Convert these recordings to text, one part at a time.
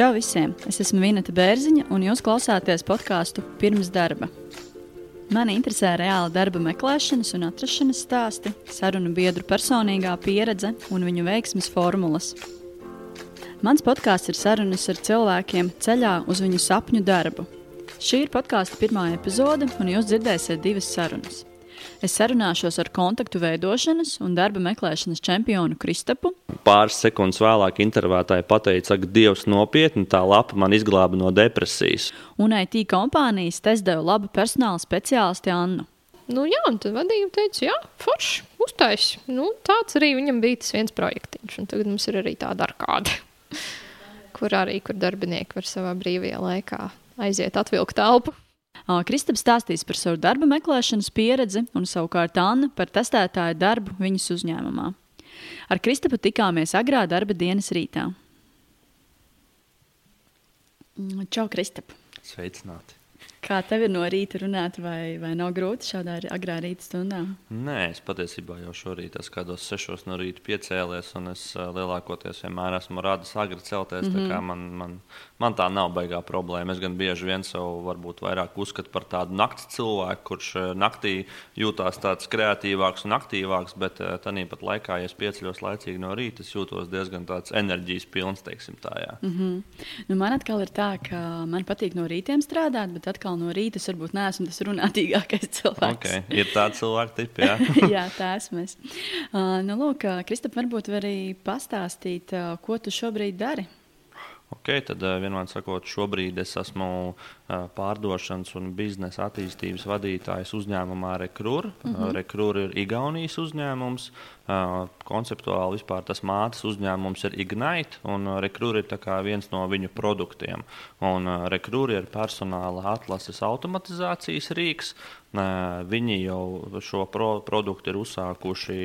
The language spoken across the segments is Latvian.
Čau visiem! Es esmu Vineta Bērziņa, un jūs klausāties podkāstu pirms darba. Mani interesē reāla darba meklēšanas un atrašanās stāsti, sarunu biedru personīgā pieredze un viņu veiksmes formulas. Mans podkāsts ir sarunas ar cilvēkiem ceļā uz viņu sapņu darbu. Šī ir podkāstu pirmā epizode, un jūs dzirdēsiet divas sarunas. Es sarunāšos ar kontaktu veidošanas un darba meklēšanas čempionu Kristapu. Pāris sekundes vēlāk intervētāji pateica, ka Dievs nopietni tā lapa man izglāba no depresijas. Un IT kompānijas testēja labu personāla speciālisti Annu. Nu, jā, un tad vadība teica, jā, forši, uztais. Nu, tāds arī viņam bija tas viens projektiņš. Un tagad mums ir arī tāda ar kāda, kur arī kur darbinieki var savā brīvajā laikā aiziet atvilkt telpu. Kristaps stāstīs par savu darba meklēšanas pieredzi, un savukārt Anna par testētāju darbu viņas uzņēmumā. Ar Kristapu tikāmies agrā darba dienas rītā. Čau, Kristap! Sveicināti! Kā tev ir no rīta runāt, vai, vai nav grūti šādā agrā rīta stundā? Nē, es patiesībā jau šorīt esmu kādos sešos no rīta piecēlies, un es lielākoties vienmēr esmu radis agri celties. Mm -hmm. man, man, man tā nav baigā problēma. Es gan bieži vien sev varbūt vairāk uzskatu par tādu naktas cilvēku, kurš naktī jūtās tāds kreatīvāks un aktīvāks, bet tāpat laikā, ja es pieceļos laicīgi no rīta, es jūtos diezgan tāds enerģijas pilns, teiksim tā. Jā. Mm -hmm. nu, man atkal ir tā, ka man patīk no rītiem strādāt, bet atkal atkal no rīta es varbūt neesmu tas runātīgākais cilvēks. Okay. Ir tāds cilvēks, tipi, jā. jā, tā esmu es. Uh, nu, lūk, Kristap, varbūt var arī pastāstīt, uh, ko tu šobrīd dari? Ok, tad vienmēr sakot, šobrīd es esmu pārdošanas un biznesa attīstības vadītājs uzņēmumā Rekrur. Mm -hmm. Rekrur ir Igaunijas uzņēmums. Konceptuāli vispār tas mātes uzņēmums ir Ignite, un Rekrur ir viens no viņu produktiem. Un Rekrur ir personāla atlases automatizācijas rīks. Viņi jau šo pro produktu ir uzsākuši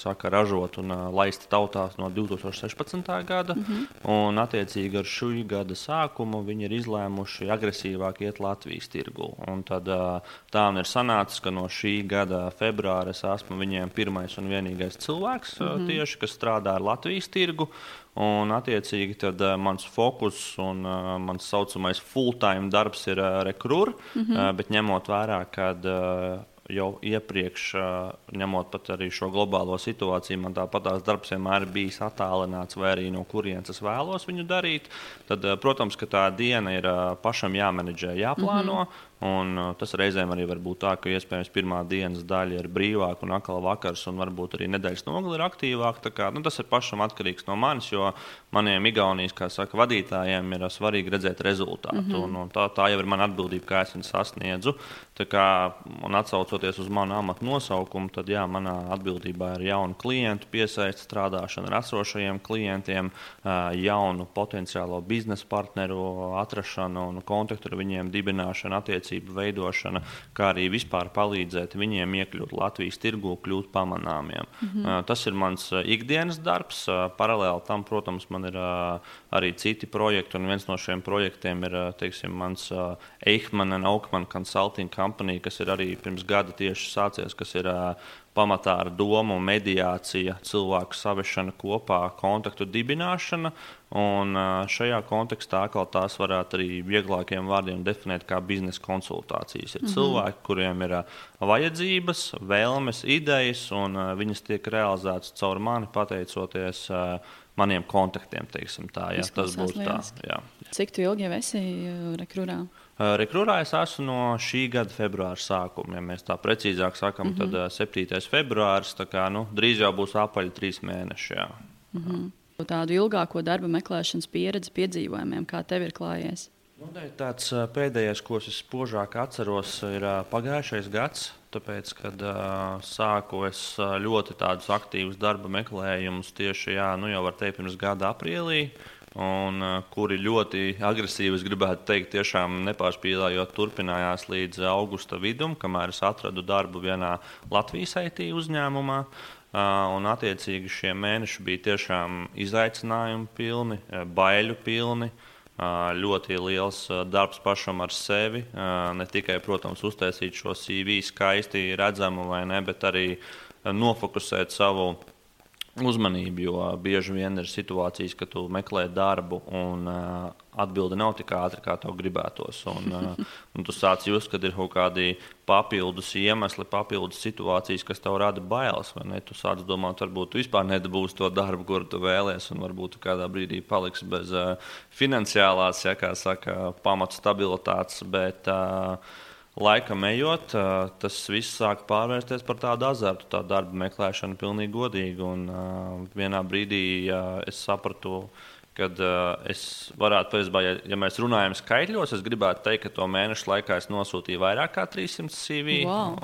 saka, ražot un laist tautās no 2016. gada. Mm -hmm. Un, attiecīgi, ar šī gada sākumu viņi ir izlēmuši agresīvi aktīvāk iet Latvijas tirgu. Un tad tā un ir sanācis, ka no šī gada februāra es esmu viņiem pirmais un vienīgais cilvēks mm -hmm. tieši, kas strādā ar Latvijas tirgu. Un, attiecīgi, tad uh, mans fokus un uh, mans saucamais full-time darbs ir uh, rekrūra. Mm -hmm. uh, bet ņemot vērā, ka uh, jau iepriekš, ņemot pat arī šo globālo situāciju, man tāpat tās darbs vienmēr ir bijis attālināts, vai arī no kurienes es vēlos viņu darīt. Tad, protams, ka tā diena ir pašam jāmenedžē, jāplāno. Mm -hmm. Un, uh, tas reizēm arī var būt tā, ka iespējams pirmā dienas daļa ir brīvāka un atkal vakars, un varbūt arī nedēļas nogali ir aktīvāka. Kā, nu, tas ir pašam atkarīgs no manis, jo maniem Igaunijas saka, vadītājiem ir svarīgi redzēt rezultātu. Mm -hmm. un, un tā, tā jau ir mana atbildība, kā es viņu sasniedzu. Kā, un atsaucoties uz manu amatu nosaukumu, tad jā, manā atbildībā ir jaunu klientu piesaiste, strādāšana ar esošajiem klientiem, uh, jaunu potenciālo biznesa partneru atrašana un kontaktu ar viņiem dibināšana attiecībā attiecību veidošana, kā arī vispār palīdzēt viņiem iekļūt Latvijas tirgū, kļūt pamanāmiem. Mm -hmm. Tas ir mans ikdienas darbs. Paralēli tam, protams, man ir arī citi projekti, un viens no šiem projektiem ir teiksim, mans Eichmann and Oakman Consulting Company, kas ir arī pirms gada tieši sācies, kas ir pamatā ar domu mediācija, cilvēku savešana kopā, kontaktu dibināšana Un šajā kontekstā atkal tās varētu arī vieglākiem vārdiem definēt kā biznesa konsultācijas. Ir mm -hmm. cilvēki, kuriem ir vajadzības, vēlmes, idejas, un viņas tiek realizētas caur mani pateicoties maniem kontaktiem. Tā, jā, tas būtu tā. Jā. Cik ilgi jau esi rekrūrā? Rekrūrā es esmu no šī gada februāra sākuma. Ja mēs tā precīzāk sakām, mm -hmm. tad 7. februāris kā, nu, drīz jau būs apaļi trīs mēneši. Jā. Mm -hmm tādu ilgāko darba meklēšanas pieredzi piedzīvojumiem, kā tev ir klājies? Nu, tāds pēdējais, ko es spožāk atceros, ir pagājušais gads. Tāpēc, kad uh, sāku es ļoti tādus aktīvus darba meklējumus tieši jā, nu, jau var teikt, pirms gada aprīlī, un uh, kuri ļoti agresīvi, es gribētu teikt, tiešām nepārspīlējot, turpinājās līdz augusta vidum, kamēr es atradu darbu vienā Latvijas IT uzņēmumā. Un, attiecīgi, šie mēneši bija tiešām izaicinājumi pilni, baiļu pilni. Ļoti liels darbs pašam ar sevi. Ne tikai, protams, uztaisīt šo CV skaisti redzamu, ne, bet arī nofokusēt savu uzmanību, jo bieži vien ir situācijas, ka tu meklē darbu un uh, atbilde nav tik ātra, kā tev gribētos. Un, uh, un tu sāc just, kad ir kaut kādi papildus iemesli, papildus situācijas, kas tev rada bailes. Tu sāc domāt, varbūt tu vispār nedabūsi to darbu, kuru tu vēlēsies, un varbūt tu kādā brīdī paliksi bez uh, finansiālās, ja kā saka, pamatu stabilitātes. Bet, uh, Laikam ejot, tas viss sāk pārvērsties par tādu azartu, tā darba meklēšanu, pilnīgi godīgi. Un vienā brīdī es sapratu, ka uh, es varētu, patiesībā, ja, ja mēs runājam skaitļos, es gribētu teikt, ka to mēnešu laikā es nosūtīju vairāk kā 300 CV. Wow.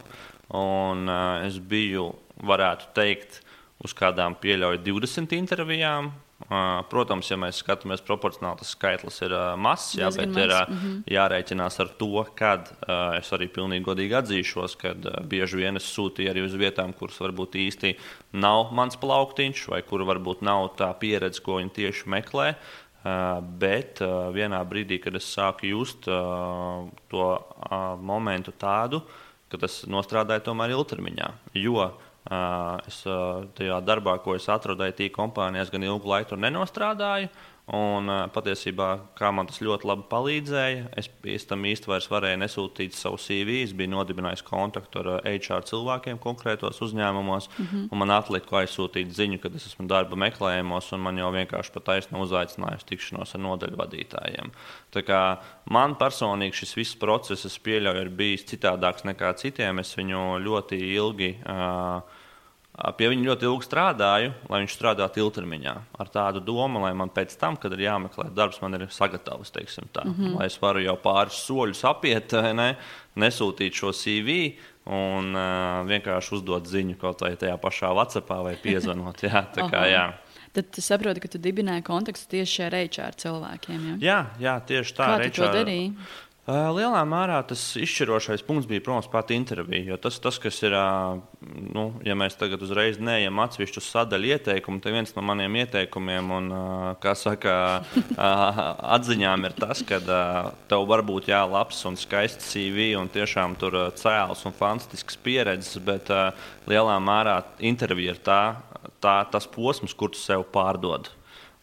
Un uh, es biju, varētu teikt, uz kādām pieļauju 20 intervijām. Protams, ja mēs skatāmies proporcionāli, tas skaitlis ir mazs, jā, bet ir mm -hmm. jārēķinās ar to, kad es arī pilnīgi godīgi atzīšos, ka bieži vien es sūtīju arī uz vietām, kuras varbūt īsti nav mans plauktiņš, vai kur varbūt nav tā pieredze, ko viņi tieši meklē. Bet vienā brīdī, kad es sāku just to momentu tādu, ka tas nostrādāja tomēr ilgtermiņā. Jo Es tajā darbā, ko es atradu IT kompānijās, gan ilgu laiku nenostrādāju. Un patiesībā, kā man tas ļoti labi palīdzēja, es pēc tam vairs varēju nesūtīt savu CV. Es biju nodibinājis kontaktu ar HR cilvēkiem konkrētos uzņēmumos, mm -hmm. un man atlika aizsūtīt ziņu, ka es esmu darba meklējumos, un man jau vienkārši pat taisno uzaicinājusi tikšanos ar nodaļu vadītājiem. Tā kā man personīgi šis viss process, es pieļauju, ir bijis citādāks nekā citiem. Es viņu ļoti ilgi. Uh, Pie viņa ļoti ilgi strādāju, lai viņš strādātu ilgtermiņā. Ar tādu domu, lai man pēc tam, kad ir jāmeklē darbs, man ir sagatavs, tā, mm -hmm. lai es varu jau pāris soļus apiet, ne, nesūtīt šo CV un uh, vienkārši uzdot ziņu kaut vai tajā pašā WhatsApp vai piezvanot. Jā, kā, jā. Tad tu saproti, ka tu dibināji kontaktu tieši ar HR cilvēkiem. Ja? Jā, jā, tieši tā. Kā tu HR... to darīji? Lielā mērā tas izšķirošais punkts bija, protams, pati intervija. Tas, tas, kas ir, nu, ja mēs tagad uzreiz neejam atsevišķu sadaļu ieteikumu, tad viens no maniem ieteikumiem un, kā saka, atziņām ir tas, ka tev var būt jā, labs un skaists CV un tiešām tur cēls un fantastisks pieredzes, bet lielā mērā intervija ir tā, tā, tas posms, kur tu sev pārdod.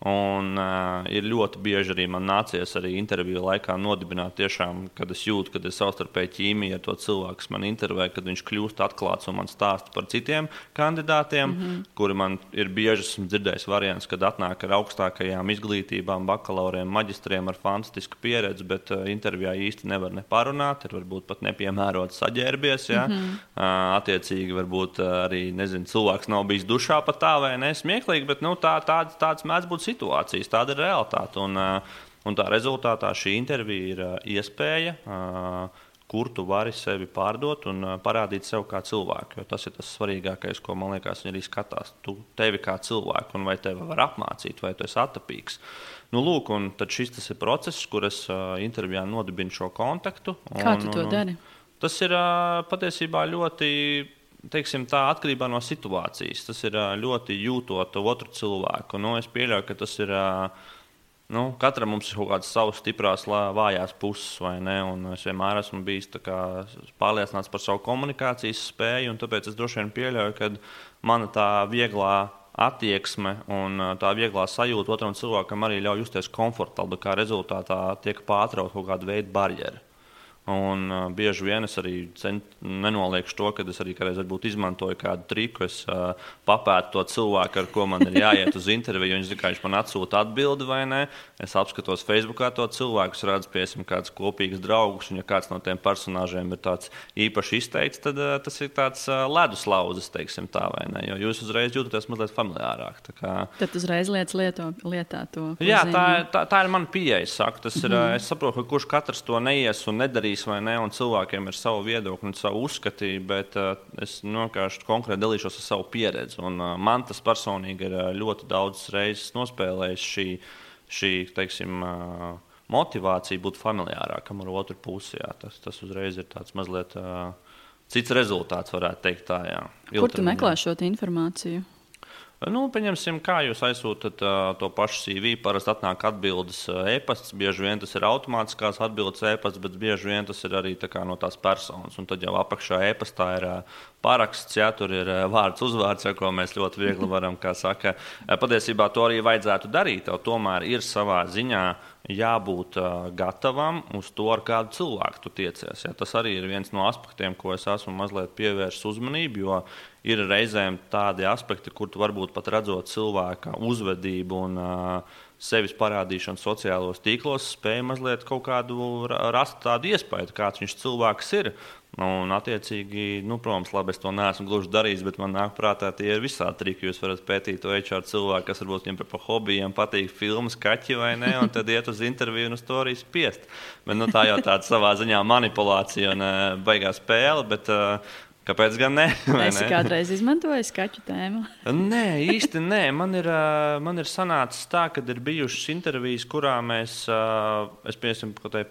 Un, uh, ir ļoti bieži arī man nācies arī interviju laikā nodibināt, tiešām, kad es jūtu, ka ir savstarpēji ķīmija ar to cilvēku, kas man intervē, kad viņš kļūst atklāts un man stāsta par citiem kandidātiem, mm -hmm. kuri man ir bieži esmu dzirdējis variants, kad atnāk ar augstākajām izglītībām, bakalauriem, maģistriem ar fantastisku pieredzi, bet uh, intervijā īsti nevar neparunāt, ir varbūt pat nepiemērots saģērbies. Ja? Mm -hmm. uh, attiecīgi, varbūt uh, arī nezinu, cilvēks nav bijis dušā pat tā vai ne smieklīgi, bet nu, tā, tāds, tāds mēdz būt situācijas, tāda ir realitāte. Un, uh, un tā rezultātā šī intervija ir uh, iespēja, uh, kur tu vari sevi pārdot un parādīt sev kā cilvēku. Jo tas ir tas svarīgākais, ko man liekas, viņi arī skatās. Tu tevi kā cilvēku, un vai tevi var apmācīt, vai tu esi atapīgs. Nu, lūk, un šis ir process, kur es intervijā nodibinu šo kontaktu. Un, kā tu to un, un, dari? Tas ir patiesībā ļoti teiksim, tā atkarībā no situācijas. Tas ir ļoti jūtot otru cilvēku. Nu, es pieļauju, ka tas ir. Nu, katram mums ir kaut kādas savas stiprās, vājās puses, vai ne? Un es vienmēr esmu bijis kā, pārliecināts par savu komunikācijas spēju, un tāpēc es droši vien pieļauju, ka mana tā vieglā attieksme un tā vieglā sajūta otram cilvēkam arī ļauj justies komfortabli, kā rezultātā tiek pārtraukta kaut kāda veida barjera. Un, uh, bieži vien es arī cent, nenolieku to, ka es arī kādreiz izmantoju kādu triku. Es uh, papētu to cilvēku, ar ko man ir jāiet uz interviju. Viņš ka viņš man atsūta atbildi vai nē. Es apskatos Facebookā to cilvēku, redzu, piemēram, kādus kopīgus draugus. Un, ja kāds no tiem personāžiem ir tāds īpaši izteikts, tad uh, tas ir tāds uh, ledus lauzes, teiksim tā, vai ne? Jo jūs uzreiz jūtaties mazliet familiārāk. Kā... Tad uzreiz lietas lieto, lietā to. Jā, tā, tā, tā ir mana pieeja. Tas ir, mm -hmm. Es saprotu, ka kurš katrs to neies un nedarīs darīs vai ne, un cilvēkiem ir savu viedokli un savu uzskati, bet uh, es vienkārši konkrēti dalīšos ar savu pieredzi. Un, uh, man tas personīgi ir uh, ļoti daudz reizes nospēlējis šī, šī teiksim, uh, motivācija būt familiārākam ar otru pusi. Jā. Tas, tas uzreiz ir tāds mazliet uh, cits rezultāts, varētu teikt tā. Jā, Kur tu meklē šo informāciju? Nu, pieņemsim, kā jūs aizsūtat uh, to pašu CV. Parasti atnāk atbildes e-pasts. Bieži vien tas ir automātiskās atbildes e-pasts, bet bieži vien tas ir arī tā no tās personas. Un tad jau apakšā e-pastā ir uh, paraksts, ja tur ir vārds, uzvārds, ja, ko mēs ļoti viegli varam, kā saka. Patiesībā to arī vajadzētu darīt. Tomēr ir savā ziņā jābūt uh, gatavam uz to, ar kādu cilvēku tu tiecies. Ja? Tas arī ir viens no aspektiem, ko es esmu mazliet pievērsis uzmanību, jo ir reizēm tādi aspekti, kur tu varbūt pat redzot cilvēka uzvedību un uh, sevis parādīšanu sociālos tīklos, spēja mazliet kaut kādu rast tādu iespēju, kāds viņš cilvēks ir. Un, attiecīgi, nu, protams, labi, es to neesmu gluži darījis, bet man nāk prātā, tie ir visādi triki. Jūs varat pētīt to HR cilvēku, kas varbūt viņam par hobijiem patīk filmas, kaķi vai ne, un tad iet uz interviju un uz to arī spiest. Bet, nu, tā jau tāda savā ziņā manipulācija un uh, baigā spēle. Bet, uh, Kāpēc gan ne? Es kādreiz izmantoju skaču tēmu. nē, īsti nē. Man ir, man ir sanācis tā, ka ir bijušas intervijas, kurā mēs, es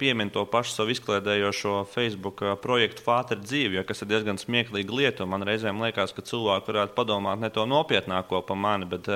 pieminu to pašu savu izkliedējošo Facebook projektu Fāter dzīvi, kas ir diezgan smieklīga lieta. Man reizēm liekas, ka cilvēki varētu padomāt ne to nopietnāko par mani, bet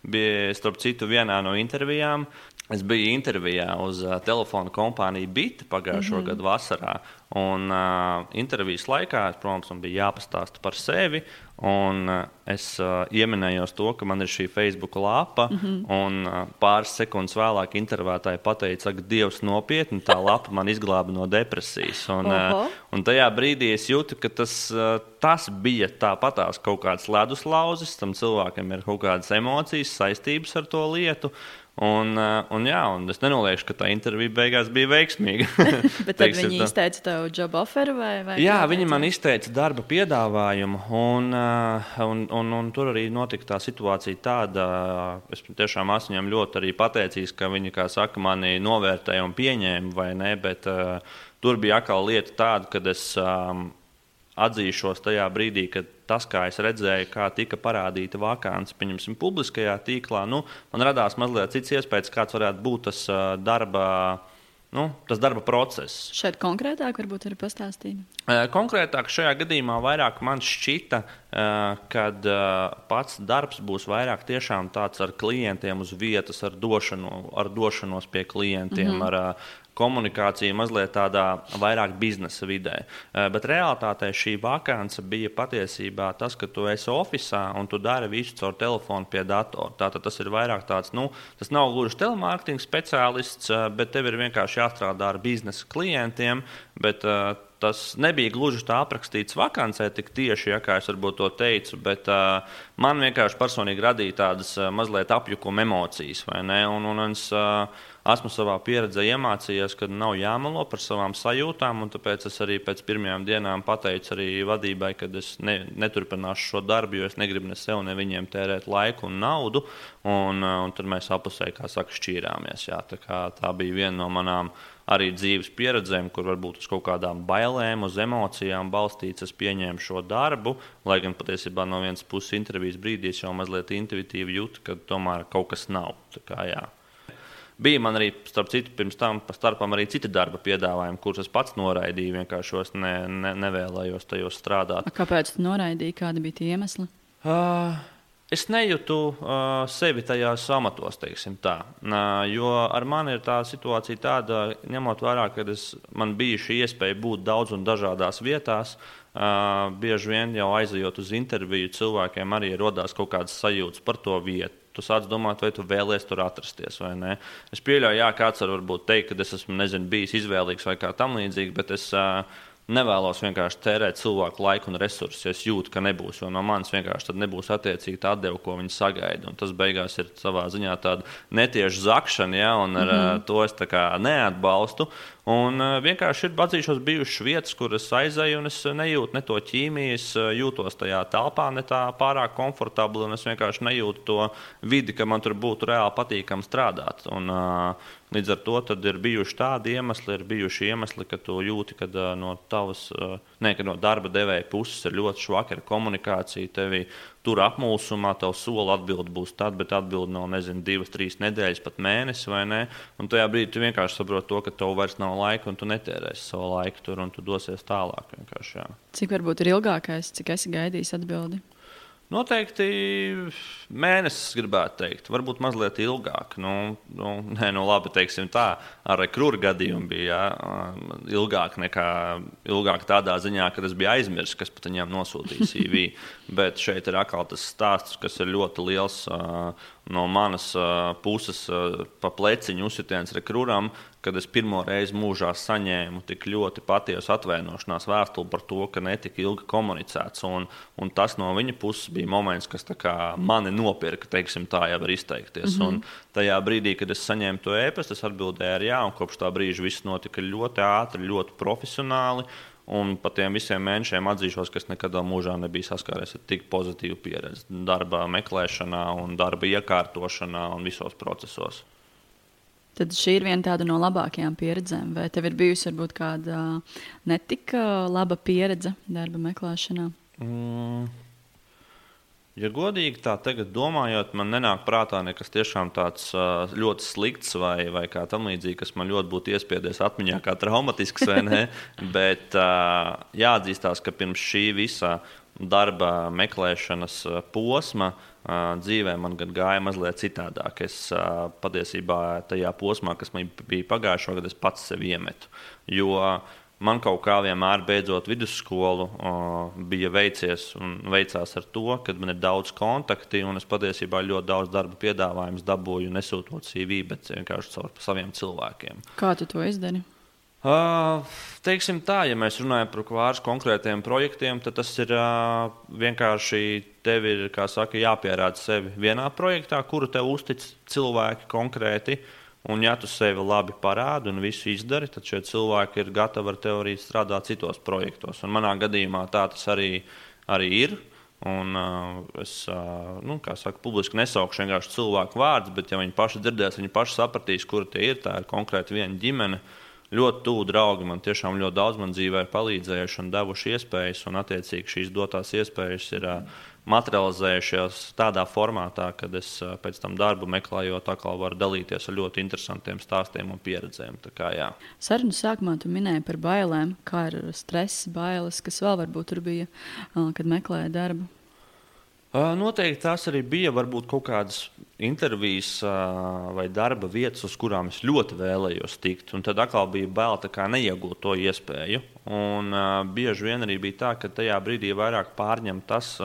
bija starp citu vienā no intervijām. Es biju intervijā uz uh, telefona kompāniju Bita pagājušo mm -hmm. gadu vasarā. Un, uh, intervijas laikā, es, protams, man bija jāpastāsta par sevi. Un, uh, es uh, ieminējos to, ka man ir šī Facebook lapa. Mm -hmm. un, uh, pāris sekundes vēlāk intervētāji pateica, ka Dievs nopietni tā lapa man izglāba no depresijas. Un, uh, un tajā brīdī es jūtu, ka tas, uh, tas bija tāpatās kaut kāds leduslauzis. Tam cilvēkam ir kaut kādas emocijas, saistības ar to lietu. Un, eh, un, jā, un es nenoliekšu, ka tā intervija beigās bija veiksmīga. Bet tad viņi tā... izteica tev job offeru vai, vai Jā, viņi man izteica darba piedāvājumu. Un, eh, un, un, un tur arī notika tā situācija tāda, es tiešām esmu viņam ļoti arī pateicīgs, ka viņi, saka, mani novērtēja un pieņēma vai ne. Bet uh, tur bija atkal lieta tāda, kad es. Um, atzīšos tajā brīdī, kad tas, kā es redzēju, kā tika parādīta vakāns, pieņemsim, publiskajā tīklā, nu, man radās mazliet cits iespējas, kāds varētu būt tas uh, darba. Nu, tas darba process. Šeit konkrētāk varbūt ir pastāstīt. Konkrētāk šajā gadījumā vairāk man šķita, ka pats darbs būs vairāk tiešām tāds ar klientiem uz vietas, ar, došanu, ar došanos pie klientiem, mm -hmm. ar komunikācija mazliet tādā vairāk biznesa vidē. Eh, bet realitātē šī vakance bija patiesībā tas, ka tu esi oficiālā un tu dari visu caur telefonu pie datora. Tātad tas ir vairāk tāds, nu, tas nav gluži telemārketinga speciālists, eh, bet tev ir vienkārši jāstrādā ar biznesa klientiem. Bet, tas nebija gluži tā aprakstīts vakancē, tik tieši, ja, kā es varbūt to teicu, bet uh, man vienkārši personīgi radīja tādas uh, mazliet apjukuma emocijas. Un, un es, uh, esmu savā pieredzē iemācījies, ka nav jāmelo par savām sajūtām. Tāpēc es arī pēc pirmajām dienām pateicu arī vadībai, ka es ne, neturpināšu šo darbu, jo es negribu ne sev, ne viņiem tērēt laiku un naudu. Un, un tad mēs apusēji, kā saka, šķīrāmies. Jā, tā, kā, tā bija viena no manām arī dzīves pieredzēm, kur varbūt uz kaut kādām bailēm, uz emocijām balstīts, es pieņēmu šo darbu. Lai gan patiesībā no vienas puses intervijas brīdī es jau mazliet intuitīvi jūtu, ka tomēr kaut kas nav. Kā, jā. Bija man arī, starp citu, pirms tam starpam arī citi darba piedāvājumi, kurus es pats noraidīju. Vienkārši es ne, ne, nevēlējos tajos strādāt. Kāpēc tu noraidīji? Kādi bija tie iemesli? Uh, es nejūtu uh, sevi tajās amatos, teiksim tā. Uh, jo ar mani ir tā situācija tāda, ņemot vērā, ka es, man bija šī iespēja būt daudz un dažādās vietās. Uh, bieži vien jau aizejot uz interviju, cilvēkiem arī radās kaut kādas sajūtas par to vietu tu sāc domāt, vai tu vēlies tur atrasties vai nē. Es pieļauju, jā, kāds var teikt, ka es esmu nezinu, bijis izvēlīgs vai kā tam līdzīgi, bet es uh, nevēlos vienkārši tērēt cilvēku laiku un resursus, ja es jūtu, ka nebūs. Jo no manis vienkārši nebūs attiecīgi tā atdeve, ko viņi sagaida. Un tas beigās ir savā ziņā tāda netieša zakšana, ja, un ar mm -hmm. to es neatbalstu. Un uh, vienkārši ir atzīšos bijušas vietas, kur es aizēju, un es nejūtu ne to ķīmiju, es jūtos tajā telpā ne tā pārāk komfortabli, un es vienkārši nejūtu to vidi, ka man tur būtu reāli patīkami strādāt. Un, Līdz ar to ir bijuši tādi iemesli, ir bijuši iemesli, ka tu jūti, ka no tavas, ne, ka no darba devēja puses ir ļoti švaka komunikācija. Tevi tur apmulsumā, tev sola atbildi būs tad, bet atbildi nav, nezinu, divas, trīs nedēļas, pat mēnesis vai ne. Un tajā brīdī tu vienkārši saproti to, ka tev vairs nav laika un tu netērēsi savu laiku tur un tu dosies tālāk. Cik varbūt ir ilgākais, cik esi gaidījis atbildi? Noteikti mēnesis, gribētu teikt, varbūt mazliet ilgāk. Nu, nu, nē, nu labi, teiksim tā, ar krūru gadījumu bija jā, ilgāk nekā ilgāk tādā ziņā, ka es biju aizmirsis, kas pat viņiem nosūtīja CV. Bet šeit ir atkal tas stāsts, kas ir ļoti liels no manas puses, pa pleciņu uzsitiens rekrūram, kad es pirmo reizi mūžā saņēmu tik ļoti patiesu atvainošanās vēstuli par to, ka netika ilgi komunicēts. Un, un tas no viņa puses bija moments, kas mani nopirka, teiksim, tā jau var izteikties. Mm -hmm. Un tajā brīdī, kad es saņēmu to ēpastu, es atbildēju ar jā, un kopš tā brīža viss notika ļoti ātri, ļoti profesionāli. Un pat tiem visiem mēnešiem atzīšos, ka es nekad mūžā nebiju saskāries ar tik pozitīvu pieredzi darba meklēšanā, un darba iekārtošanā un visos procesos. Tad šī ir viena no labākajām pieredzēm. Vai tev ir bijusi varbūt kāda netika laba pieredze darba meklēšanā? Mm. Ja godīgi tā tagad domājot, man nenāk prātā nekas tiešām tāds ļoti slikts vai, vai kā tam līdzīgi, kas man ļoti būtu iespiedies atmiņā kā traumatisks vai ne. Bet jāatzīstās, ka pirms šī visa darba meklēšanas posma dzīvē man gāja mazliet citādāk. Es patiesībā tajā posmā, kas man bija pagājušā gada, pats sevi iemetu. Jo man kaut kā vienmēr, beidzot vidusskolu, bija veicies un veicās ar to, ka man ir daudz kontakti un es patiesībā ļoti daudz darba piedāvājumus dabūju nesūtot CV, bet vienkārši caur saviem cilvēkiem. Kā tu to izdarīji? Uh, teiksim tā, ja mēs runājam par pāris konkrētiem projektiem, tad tas ir uh, vienkārši tev ir saka, jāpierāda sevi vienā projektā, kuru tev uztic cilvēki konkrēti. Un, ja tu sevi labi parādi un visu izdari, tad šie cilvēki ir gatavi ar tevi arī strādāt citos projektos. Un manā gadījumā tā tas arī, arī ir. Un, uh, es uh, nu, saku, publiski nesaukšu vienkārši cilvēku vārdus, bet, ja viņi paši dzirdēs, viņi paši sapratīs, kur tie ir. Tā ir konkrēti viena ģimene. Ļoti tuvu draugi man tiešām ļoti daudz man dzīvē ir palīdzējuši un devuši iespējas, un attiecīgi šīs dotās iespējas ir uh, materializējušās tādā formātā, kad es uh, pēc tam darbu meklējot, atkal varu dalīties ar ļoti interesantiem stāstiem un pieredzēm. Sarunu sākumā tu minēji par bailēm, kā ir stress, bailes, kas vēl varbūt tur bija, uh, kad meklēja darbu. Noteikti tās arī bija varbūt kaut kādas intervijas vai darba vietas, uz kurām es ļoti vēlējos tikt. Un tad atkal bija bail neiegūt to iespēju. Un, bieži vien arī bija tā, ka tajā brīdī vairāk pārņem tas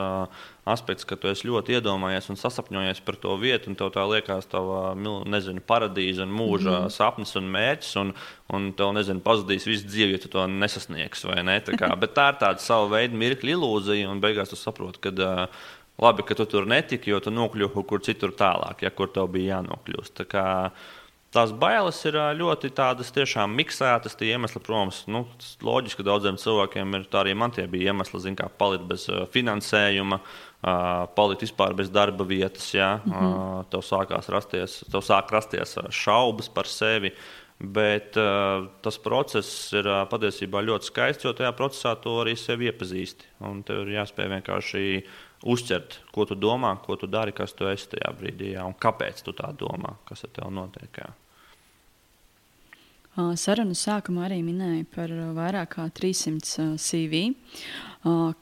aspekts, ka tu esi ļoti iedomājies un sasapņojies par to vietu, un tev tā liekas, tava nezinu, paradīze un mūža mm. sapnis un mērķis, un, un tev nezinu, pazudīs visu dzīvi, ja tu to nesasniegsi. Ne? Tā kā, bet tā ir tāda sava veida mirkļa ilūzija, un beigās tu saproti, ka uh, Labi, ka tu tur netiki, jo tu nokļuvi kaut kur citur tālāk, ja kur tev bija jānokļūst. Tā kā, tās bailes ir ļoti tādas tiešām miksētas. Tie iemesli, protams, nu, loģiski, ka daudziem cilvēkiem ir tā arī man tie bija iemesli, zin, kā palikt bez finansējuma. Uh, palikt vispār bez darba vietas, ja mm -hmm. uh, tev sākās rasties, tev sāk rasties šaubas par sevi. Bet uh, tas process ir uh, patiesībā ļoti skaists, jo tajā procesā tu arī sevi iepazīsti. Un tev ir jāspēj vienkārši uztvert, ko tu domā, ko tu dari, kas tu esi tajā brīdī, jā, un kāpēc tu tā domā, kas ar tevi notiek. Jā. Sarunas sākumā arī minēja par vairāk kā 300 CV.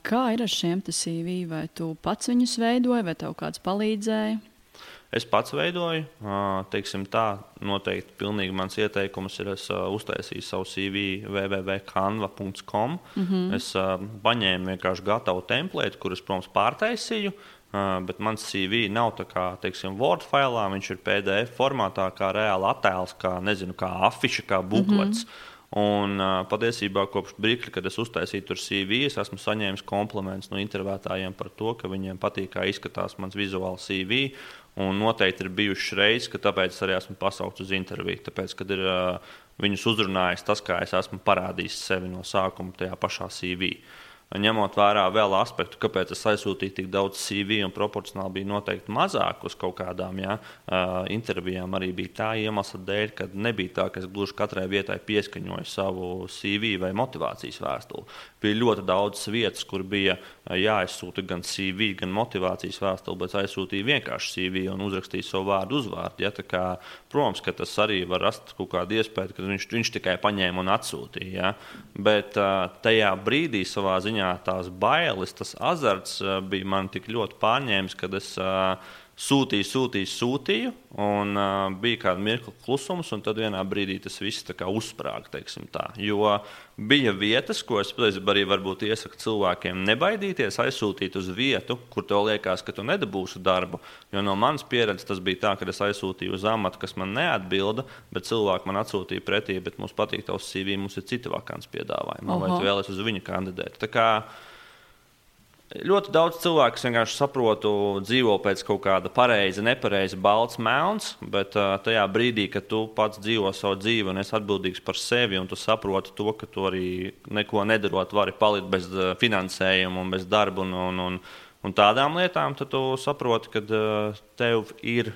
Kā ir ar šiem CV? Vai tu pats viņus veidoji, vai tev kāds palīdzēja? Es pats veidoju, teiksim tā, noteikti pilnīgi mans ieteikums ir, es uztaisīju savu CV www.canva.com. Mm -hmm. Es paņēmu vienkārši gatavu templētu, kurus, protams, pārtaisīju. Bet mans CV nav tā kā, teiksim, Word failā, viņš ir PDF formātā, kā reāli attēls, kā, nezinu, kā afiša, kā buklets. Mm -hmm. Un uh, patiesībā kopš brīža, kad es uztaisīju tur CV, es esmu saņēmis komplimentus no intervētājiem par to, ka viņiem patīk, kā izskatās mans vizuāls CV. Un noteikti ir bijušas reizes, ka tāpēc arī esmu pasaukts uz interviju. Tāpēc, kad ir uh, viņus uzrunājis tas, kā es esmu parādījis sevi no sākuma tajā pašā CV. Uh, ņemot vērā vēl aspektu, kāpēc es aizsūtīju tik daudz CV un proporcionāli bija noteikti mazāk uz kaut kādām ja, uh, intervijām, arī bija tā iemesla dēļ, ka nebija tā, ka es gluži katrai vietai pieskaņoju savu CV vai motivācijas vēstuli. Bija ļoti daudz vietas, kur bija jāaizsūta gan CV, gan motivācijas vēstule, bet aizsūtīja vienkārši CV un uzrakstīja savu vārdu uzvārdu. Ja? Kā, protams, ka tas arī var rast kaut kādu iespēju, ka viņš, viņš tikai paņēma un atsūtīja. Ja? Bet tajā brīdī savā ziņā tās bailes, tas azarts bija man tik ļoti pārņēmis, ka es sūtīju, sūtīju, sūtīju, un uh, bija kāda mirkli klusums, un tad vienā brīdī tas viss uzsprāga. Jo bija vietas, ko es arī varbūt iesaku cilvēkiem nebaidīties aizsūtīt uz vietu, kur tev liekas, ka tu nedabūsi darbu. Jo no manas pieredzes tas bija tā, ka es aizsūtīju uz amatu, kas man neatbilda, bet cilvēki man atsūtīja pretī, bet mums patīk tavs CV, mums ir citi vakants piedāvājumi, vai tu vēlies uz viņu kandidēt. Ļoti daudz cilvēku vienkārši saprotu, dzīvo pēc kaut kāda pareiza, nepareiza, balts melns, bet uh, tajā brīdī, kad tu pats dzīvo savu dzīvi un esi atbildīgs par sevi, un tu saproti to, ka tu arī neko nedarot, vari palikt bez uh, finansējuma un bez darba un, un, un, un tādām lietām, tad tu saproti, ka uh, tev ir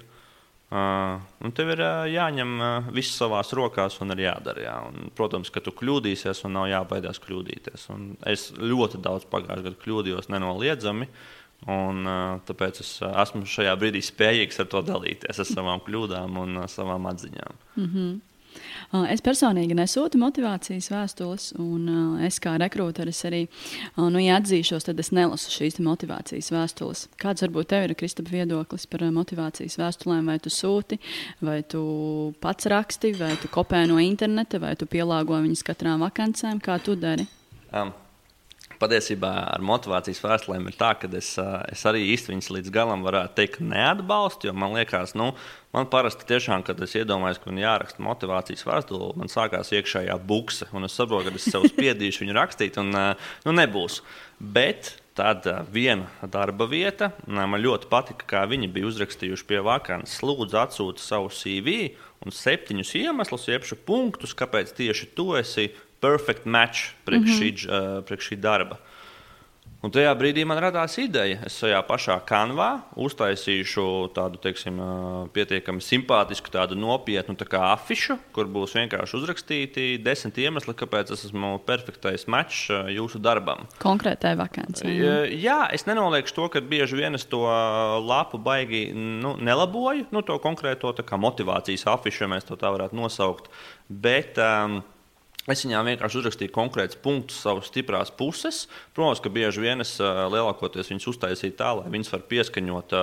Uh, tev ir uh, jāņem uh, viss savās rokās un ir jādara. Jā. Un, protams, ka tu kļūdīsies un nav jābaidās kļūdīties. Un es ļoti daudz pagājušajā gadā kļūdījos nenoliedzami. Un, uh, tāpēc es uh, esmu šajā brīdī spējīgs ar to dalīties, ar savām kļūdām un uh, savām atziņām. Mm -hmm. Es personīgi nesūtu motivācijas vēstules, un es kā rekrūteris arī nu, ja atzīšos, tad es nelasu šīs motivācijas vēstules. Kāds varbūt tev ir Kristapa viedoklis par motivācijas vēstulēm? Vai tu sūti, vai tu pats raksti, vai tu kopē no interneta, vai tu pielāgo viņas katrām vakancēm? Kā tu dari? Um, patiesībā ar motivācijas vēstulēm ir tā, ka es, es arī īsti viņas līdz galam varētu teikt, neatbalstu. Man liekas, nu, man parasti tiešām, kad es iedomājos, ka man jāraksta motivācijas vēstule, man sākās iekšējā bukse. Es saprotu, ka es sev spiedīšu viņu rakstīt, un nu, nebūs. Bet Tad viena darba vieta, man ļoti patika, kā viņi bija uzrakstījuši pie vakānas. Lūdzu, atsūti savu CV un septiņus iemeslus, jeb punktus, kāpēc tieši tu esi perfect match priekš, mm -hmm. šī, uh, priekš šī darba. Un tajā brīdī man radās ideja. Es tajā pašā kanvā uztaisīšu tādu teiksim, pietiekami simpātisku, tādu nopietnu tā afišu, kur būs vienkārši uzrakstīti desmit iemesli, kāpēc es esmu perfektais mačs jūsu darbam. Konkrētai vakancei. Jā, es nenoliekšu to, ka bieži vien es to lapu baigi nu, nelaboju, nu, to konkrēto motivācijas afišu, ja mēs to tā varētu nosaukt. Bet, um, Es viņām vienkārši uzrakstīju konkrētus punktus, savas stiprās puses. Protams, ka bieži vien es lielākoties viņus uztaisīju tā, lai viņas var pieskaņot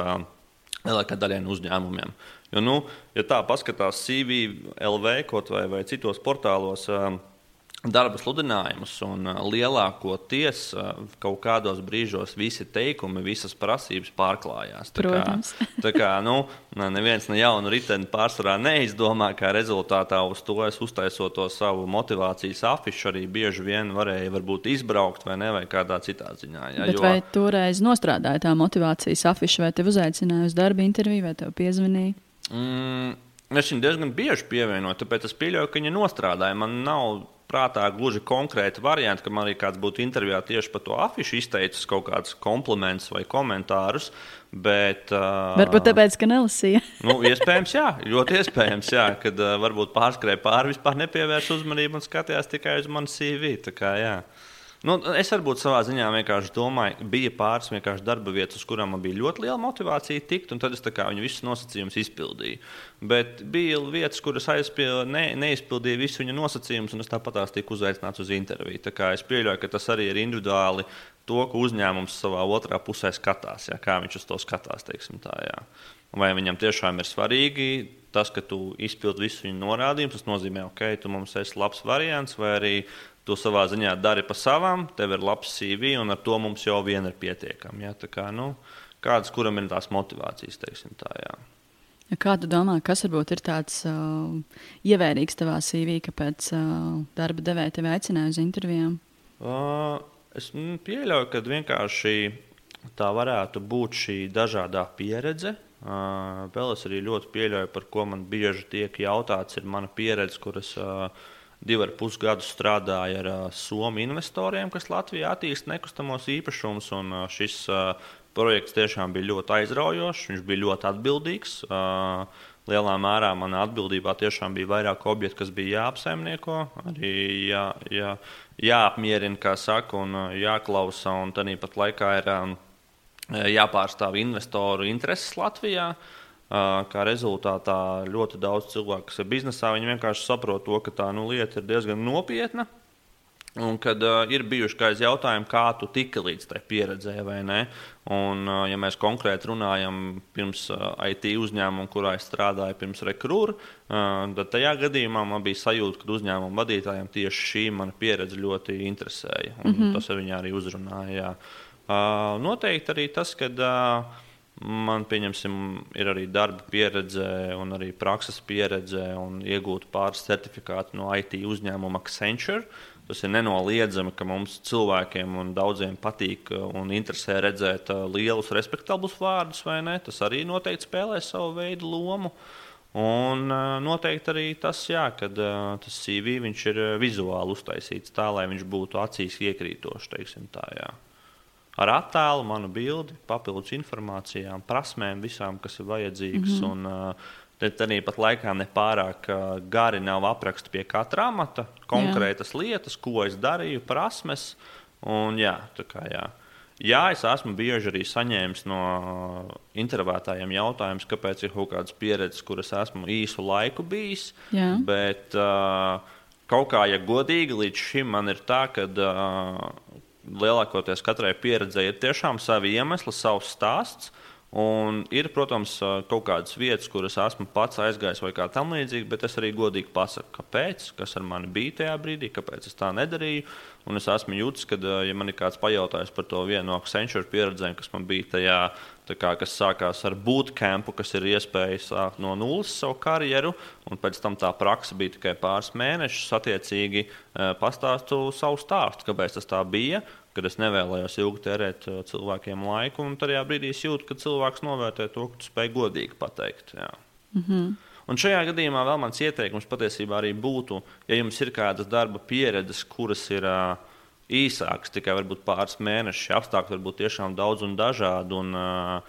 lielākajai daļai no uzņēmumiem. Jo, nu, ja tā paskatās CV, LV vai, vai citos portālos, darba sludinājumus, un lielākoties kaut kādos brīžos visi teikumi, visas prasības pārklājās. Tā Protams. Kā, tā kā nu, neviens no jaunu riteni pārsvarā neizdomā, kā rezultātā uz to es uztaisot to savu motivācijas afišu, arī bieži vien varēja varbūt izbraukt vai ne, vai kādā citā ziņā. Ja, Bet jo... vai toreiz nostrādāja tā motivācijas afiša, vai te uzaicināja uz darba interviju, vai tev piezvanīja? Mm, es viņu diezgan bieži pievienoju, tāpēc es pieļauju, ka viņa nostrādāja. Man nav prātā gluži konkrēti varianti, ka man arī kāds būtu intervijā tieši par to afišu izteicis kaut kādus komplimentus vai komentārus. Bet, uh, varbūt tāpēc, ka nelasīja. nu, iespējams, jā, ļoti iespējams, jā, kad uh, varbūt pārskrēja pāri, vispār nepievērsa uzmanību un skatījās tikai uz manu CV. Kā, jā. Nu, es varbūt savā ziņā vienkārši domāju, bija pāris vienkārši darba vietas, uz kurām man bija ļoti liela motivācija tikt, un tad es viņu visus nosacījumus izpildīju. Bet bija vietas, kuras aizpildīju, ne, neizpildīju visu viņa nosacījumus, un es tāpat tās tiku uzaicināts uz interviju. Es pieļauju, ka tas arī ir individuāli to, ko uzņēmums savā otrā pusē skatās, jā, kā viņš uz to skatās. Tā, jā. Vai viņam tiešām ir svarīgi tas, ka tu izpildi visu viņa norādījumus, tas nozīmē, ka okay, tu mums esi labs variants, vai arī tu savā ziņā dari pa savām, tev ir labs CV, un ar to mums jau vien ir pietiekami. Ja? Kā, nu, kādas, kuram ir tās motivācijas, teiksim tā. Jā. Kā tu domā, kas varbūt ir tāds uh, ievērīgs tavā CV, kāpēc uh, darba devēja tevi aicināja uz intervijām? Uh, es pieļauju, ka vienkārši tā varētu būt šī dažādā pieredze. Uh, vēl es arī ļoti pieļauju, par ko man bieži tiek jautāts, ir mana pieredze, kuras uh, divi ar pus gadus strādāju ar uh, Somiju investoriem, kas Latvijā attīsta nekustamos īpašumus. Šis uh, Projekts tiešām bija ļoti aizraujošs, viņš bija ļoti atbildīgs. Lielā mērā manā atbildībā tiešām bija vairāk objektu, kas bija jāapsaimnieko, arī jā, jā, jāapmierina, kā saka, un jāklausa. Un tāpat laikā ir jāpārstāv investoru intereses Latvijā. Kā rezultātā ļoti daudz cilvēku, kas ir biznesā, viņi vienkārši saprot to, ka tā nu, lieta ir diezgan nopietna. Un kad uh, ir bijuši kādi jautājumi, kā tu tiki līdz tai pieredzē, vai ne? Un, uh, ja mēs konkrēti runājam pirms uh, IT uzņēmuma, kurā es strādāju, pirms rekrūra, uh, tad tajā gadījumā man bija sajūta, ka uzņēmuma vadītājiem tieši šī mana pieredze ļoti interesēja. Mm -hmm. Tas viņu arī uzrunāja. Uh, noteikti arī tas, ka. Uh, Man, pieņemsim, ir arī darba pieredze, un arī prakses pieredze, un iegūta pāris certifikāti no IT uzņēmuma Accenture. Tas ir nenoliedzami, ka mums cilvēkiem un daudziem patīk uh, un interesē redzēt uh, lielus, respektablus vārdus, vai ne? Tas arī noteikti spēlē savu veidu lomu. Un uh, noteikti arī tas, jā, kad tas CV ir vizuāli uztaisīts tā, lai viņš būtu acīs iekrītošs. Tā, jā. Ar attēlu, manu bildi, papildus informācijām, prasmēm, visām, kas ir vajadzīgas. Mm -hmm. un, uh, arī pat laikā nepārāk gari nav apraksti pie katra amata, konkrētas jā. lietas, ko es darīju, prasmes. Un, jā, kā, jā. jā, es esmu bieži arī saņēmis no intervētājiem jautājumus, kāpēc ir kaut kādas pieredzes, kuras esmu īsu laiku bijis. Jā. Bet uh, kaut kā, ja godīgi, līdz šim man ir tā, ka uh, lielākoties katrai pieredzei ir tiešām savi iemesli, savs stāsts. Un ir, protams, kaut kādas vietas, kuras esmu pats aizgājis vai kā tam līdzīgi, bet es arī godīgi pasaku, kāpēc, kas ar mani bija tajā brīdī, kāpēc es tā nedarīju. Un es esmu jūtis, ka, ja man ir kāds pajautājis par to vienu no Accenture pieredzēm, kas man bija tajā, kā, kas sākās ar bootcampu, kas ir iespēja sākt no nulles savu karjeru, un pēc tam tā praksa bija tikai pāris mēnešus, attiecīgi pastāstu savu stāstu, kāpēc tas tā bija kad es nevēlējos ilgi tērēt uh, cilvēkiem laiku. Un tajā brīdī es jūtu, ka cilvēks novērtē to, ka tu spēj godīgi pateikt. Jā. Mm -hmm. Un šajā gadījumā vēl mans ieteikums patiesībā arī būtu, ja jums ir kādas darba pieredzes, kuras ir uh, īsākas, tikai varbūt pāris mēneši, apstākļi var būt tiešām daudz un dažādi. Un, uh,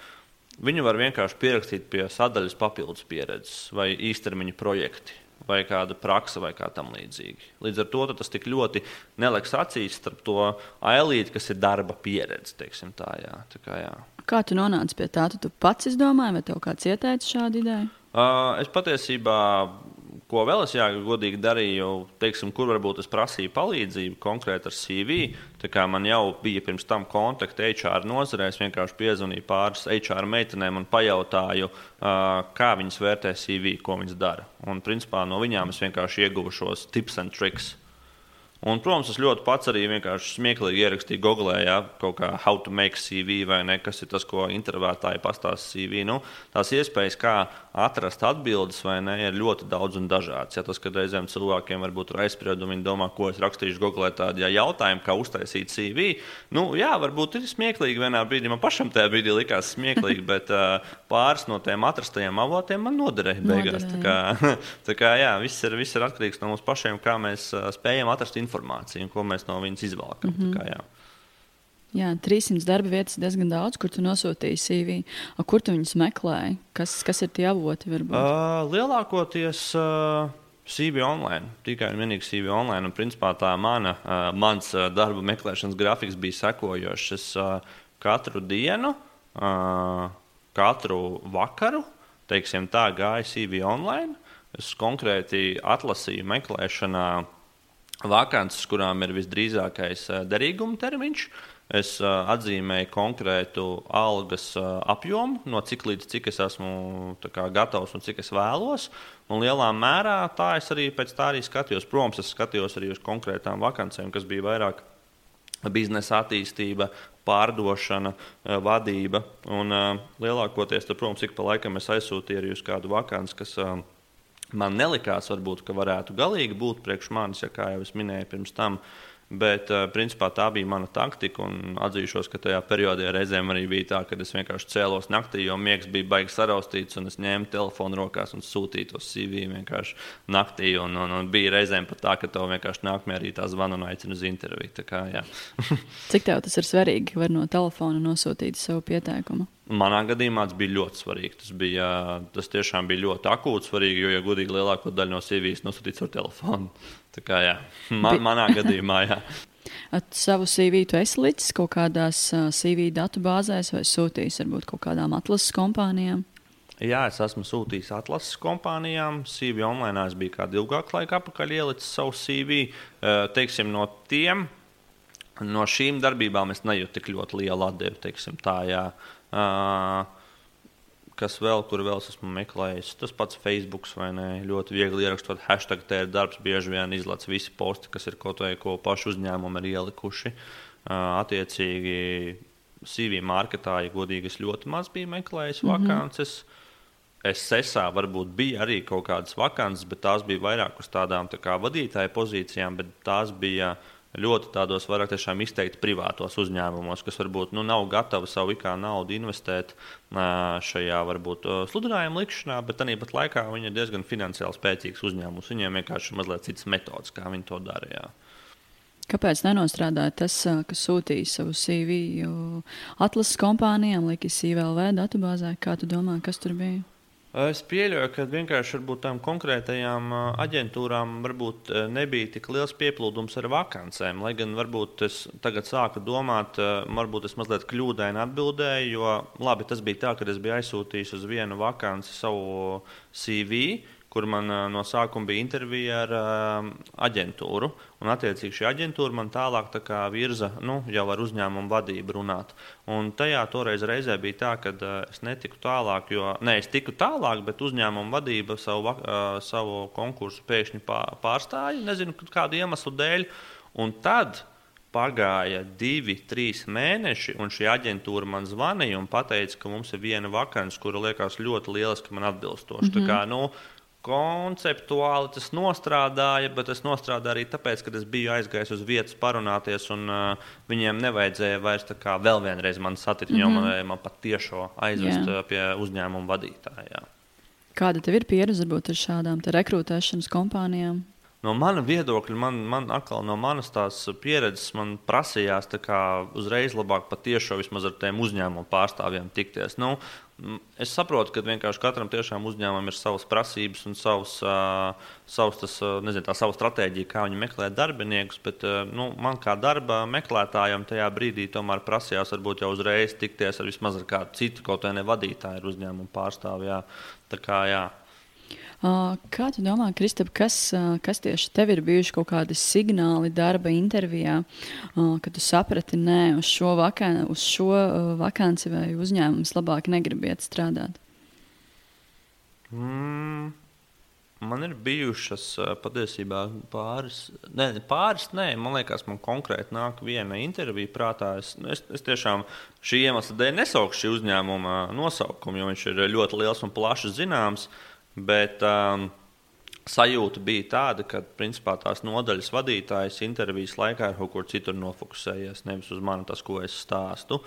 Viņu var vienkārši pierakstīt pie sadaļas papildus pieredzes vai īstermiņa projekti vai kāda praksa vai kā tam līdzīgi. Līdz ar to tas tik ļoti neliks acīs starp to ailīti, kas ir darba pieredze. Tā, jā. Tā kā, jā. kā tu nonāci pie tā? Tu, tu pats izdomāji, vai tev kāds ieteica šādu ideju? Uh, es patiesībā Ko vēl es jā, godīgi darīju, teiksim, kur varbūt es prasīju palīdzību konkrēti ar CV. Man jau bija pirms tam kontakti HR nozarē. Es vienkārši piezvanīju pāris HR meitenēm un pajautāju, kā viņas vērtē CV, ko viņas dara. Un, principā, no viņām es vienkārši ieguvu šos tips and tricks. Un, protams, es ļoti pats arī vienkārši smieklīgi ierakstīju Google, ja kaut kā how to make CV vai ne, kas ir tas, ko intervētāji pastāsta CV. Nu, tās iespējas, kā atrast atbildes vai ne, ir ļoti daudz un dažādas. Ja tas, kad reizēm cilvēkiem varbūt ir aizspriedumi, viņi domā, ko es rakstīšu Google, tādi ja jautājumi, kā uztaisīt CV. Nu, jā, varbūt ir smieklīgi vienā brīdī. Man pašam tajā brīdī likās smieklīgi, bet uh, pāris no tiem atrastajiem avotiem man noderēja beigās. Tā kā, tā kā jā, viss ir, viss ir atkarīgs no mums pašiem, kā mēs uh, spējam atrast informāciju informāciju, ko mēs no viņas izvelkam. Mm -hmm. Kā, jā. Jā, 300 darba vietas ir diezgan daudz, kur tu nosūtīji CV. A, kur tu viņus meklēji? Kas, kas ir tie avoti? Uh, lielākoties uh, CV online, tikai un vienīgi CV online. Un, principā, tā mana, uh, mans uh, darba meklēšanas grafiks bija sekojošs. Es uh, katru dienu, uh, katru vakaru, teiksim, tā gāju CV online. Es konkrēti atlasīju meklēšanā vakances, kurām ir visdrīzākais eh, derīguma termiņš. Es uh, atzīmēju konkrētu algas uh, apjomu, no cik līdz cik es esmu kā, gatavs un cik es vēlos. Un lielā mērā tā es arī pēc tā arī skatījos. Protams, es skatījos arī uz konkrētām vakancēm, kas bija vairāk biznesa attīstība, pārdošana, vadība. Un, lielākoties, tad, protams, ik pa laikam es aizsūtīju arī uz kādu vakanci, kas uh, man nelikās, varbūt, ka varētu galīgi būt priekš manis, ja kā jau es minēju pirms tam. Bet, uh, principā, tā bija mana taktika. Atzīšos, ka tajā periodā reizēm arī bija tā, ka es vienkārši cēlos naktī, jo miegs bija baigi saraustīts, un es ņēmu telefonu rokās un sūtīju tos CV vienkārši naktī. Un, un, un bija reizēm pat tā, ka tev vienkārši nākamajā rītā zvana un aicina uz interviju. Kā, Cik tev tas ir svarīgi, var no telefona nosūtīt savu pieteikumu? Manā gadījumā tas bija ļoti svarīgi. Tas, bija, tas tiešām bija ļoti akūts, svarīgi, jo, ja godīgi, lielāko daļu no CV nosūtīts ar telefonu. Tā kā jā, man, manā gadījumā, jā. At savu CV tu esi licis kaut kādās CV datu bāzēs vai sūtījis varbūt kaut kādām atlases kompānijām? Jā, es esmu sūtījis atlases kompānijām. CV online es biju kādu ilgāku laiku atpakaļ ielicis savu CV. Teiksim, no tiem, no šīm darbībām es nejūtu tik ļoti lielu atdevi. Teiksim, tā, jā. Uh, kas vēl, kur vēl esmu meklējis. Tas pats Facebook vai ne. Ļoti viegli ierakstot hashtag, ir darbs, bieži vien izlaiž visi posti, kas ir kaut vai ko pašu uzņēmumu ir ielikuši. Attiecīgi, CV marketā, ja godīgi, es ļoti maz biju meklējis mm -hmm. vakances. Es sesā varbūt bija arī kaut kādas vakances, bet tās bija vairāk uz tādām tā kā vadītāja pozīcijām, bet tās bija uh, ļoti tādos vairāk tiešām izteikti privātos uzņēmumos, kas varbūt nu, nav gatavi savu ikā naudu investēt šajā varbūt sludinājuma likšanā, bet tāpat laikā viņi ir diezgan finansiāli spēcīgs uzņēmums. Viņiem vienkārši ir mazliet citas metodas, kā viņi to dara. Jā. Kāpēc nenostrādāja tas, kas sūtīja savu CV atlases kompānijām, likis IVLV datubāzē? Kā tu domā, kas tur bija? Es pieļauju, ka vienkārši tām konkrētajām aģentūrām varbūt nebija tik liels pieplūdums ar vakancēm. Lai gan varbūt es tagad sāku domāt, varbūt es mazliet kļūdaini atbildēju, jo labi, tas bija tā, ka es biju aizsūtījis uz vienu vakanci savu CV kur man no sākuma bija intervija ar uh, aģentūru. Un, attiecīgi, šī aģentūra man tālāk tā virza nu, jau ar uzņēmumu vadību runāt. Un tajā toreiz reizē bija tā, ka uh, es netiku tālāk, jo ne, es tiku tālāk, bet uzņēmuma vadība savu, savu konkursu pēkšņi pārstāja, nezinu kādu iemeslu dēļ. Un tad pagāja divi, trīs mēneši, un šī aģentūra man zvanīja un teica, ka mums ir viena vakance, kura liekas ļoti lieliski man atbilstoša. Mm -hmm. kā, nu, konceptuāli tas nostrādāja, bet tas nostrādāja arī tāpēc, ka es biju aizgājis uz vietas parunāties, un uh, viņiem nevajadzēja vairs vēl vienreiz mani satikt. Mm -hmm. Viņam vajadzēja man pat tiešo aizvest Jā. pie uzņēmuma vadītāja. Kāda tev ir pieredze varbūt ar šādām rekrutēšanas kompānijām? No mana viedokļa, man, man atkal no manas tās pieredzes, man prasījās uzreiz labāk patiešām vismaz ar tiem uzņēmumu pārstāvjiem tikties. Nu, es saprotu, ka vienkārši katram uzņēmumam ir savas prasības un savs, uh, savs tas, nezinu, tā sava stratēģija, kā viņi meklē darbiniekus. Bet uh, nu, man kā darba meklētājam tajā brīdī tomēr prasījās varbūt jau uzreiz tikties ar vismaz ar kādu citu, kaut vai ne vadītāju, uzņēmumu pārstāvju. Tā kā jā. Kā tu domā, Kristap, kas, kas tieši tev ir bijuši kaut kādi signāli darba intervijā, kad tu saprati, nē, uz šo, vakan uz šo vakanci vai uzņēmums labāk negribiet strādāt? Mm. Man ir bijušas patiesībā pāris, ne, pāris, nē, man liekas, man konkrēti nāk viena intervija prātā. Es, es, es tiešām šī iemesla dēļ nesaukšu šī uzņēmuma nosaukumu, jo viņš ir ļoti liels un plaši zināms. Uh, Bet um, sajūta bija tāda, ka principā, tās nodaļas vadītājs intervijas laikā ir kaut kur citur nofokusējies, nevis uz mani tas, ko es stāstu.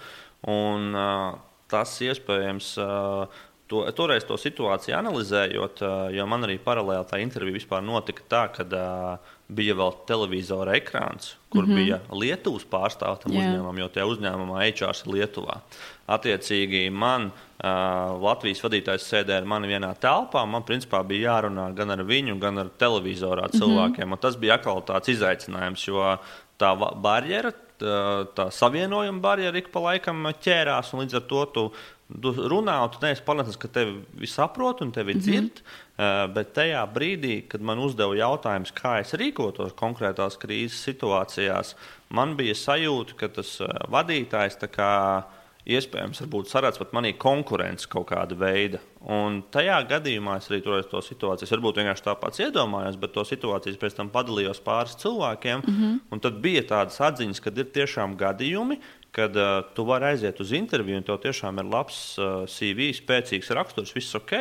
Un, uh, tas iespējams. Uh, To, toreiz to situāciju analizējot, uh, jo man arī paralēli tā intervija notika tā, ka uh, bija vēl televizora ekrāns, kur mm -hmm. bija Lietuvas pārstāvja tam yeah. uzņēmumam, jo tie uzņēmumā HR ir Lietuvā. Attiecīgi, man uh, Latvijas vadītājs sēdēja ar mani vienā telpā. Man principā bija jārunā gan ar viņu, gan ar televizorā mhm. cilvēkiem. Mm -hmm. Tas bija atkal tāds izaicinājums, jo tā barjera, tā, tā savienojuma barjera ik pa laikam ķērās, un līdz ar to tu Tu runā, un tu neesi pārliecināts, ka tevi saprot un tevi mm -hmm. dzird. Uh, bet tajā brīdī, kad man uzdeva jautājumus, kā es rīkotos konkrētās krīzes situācijās, man bija sajūta, ka tas uh, vadītājs kā, iespējams saredz pat manī konkurenci kaut kāda veida. Un tajā gadījumā es arī toreiz to situāciju, varbūt vienkārši tāpat iedomājos, bet to situāciju pēc tam padalījos pāris cilvēkiem. Mm -hmm. Tad bija tādas atziņas, ka ir tiešām gadījumi, kad uh, tu vari aiziet uz interviju, un tev tiešām ir labs uh, CV, spēcīgs raksturs, viss ok.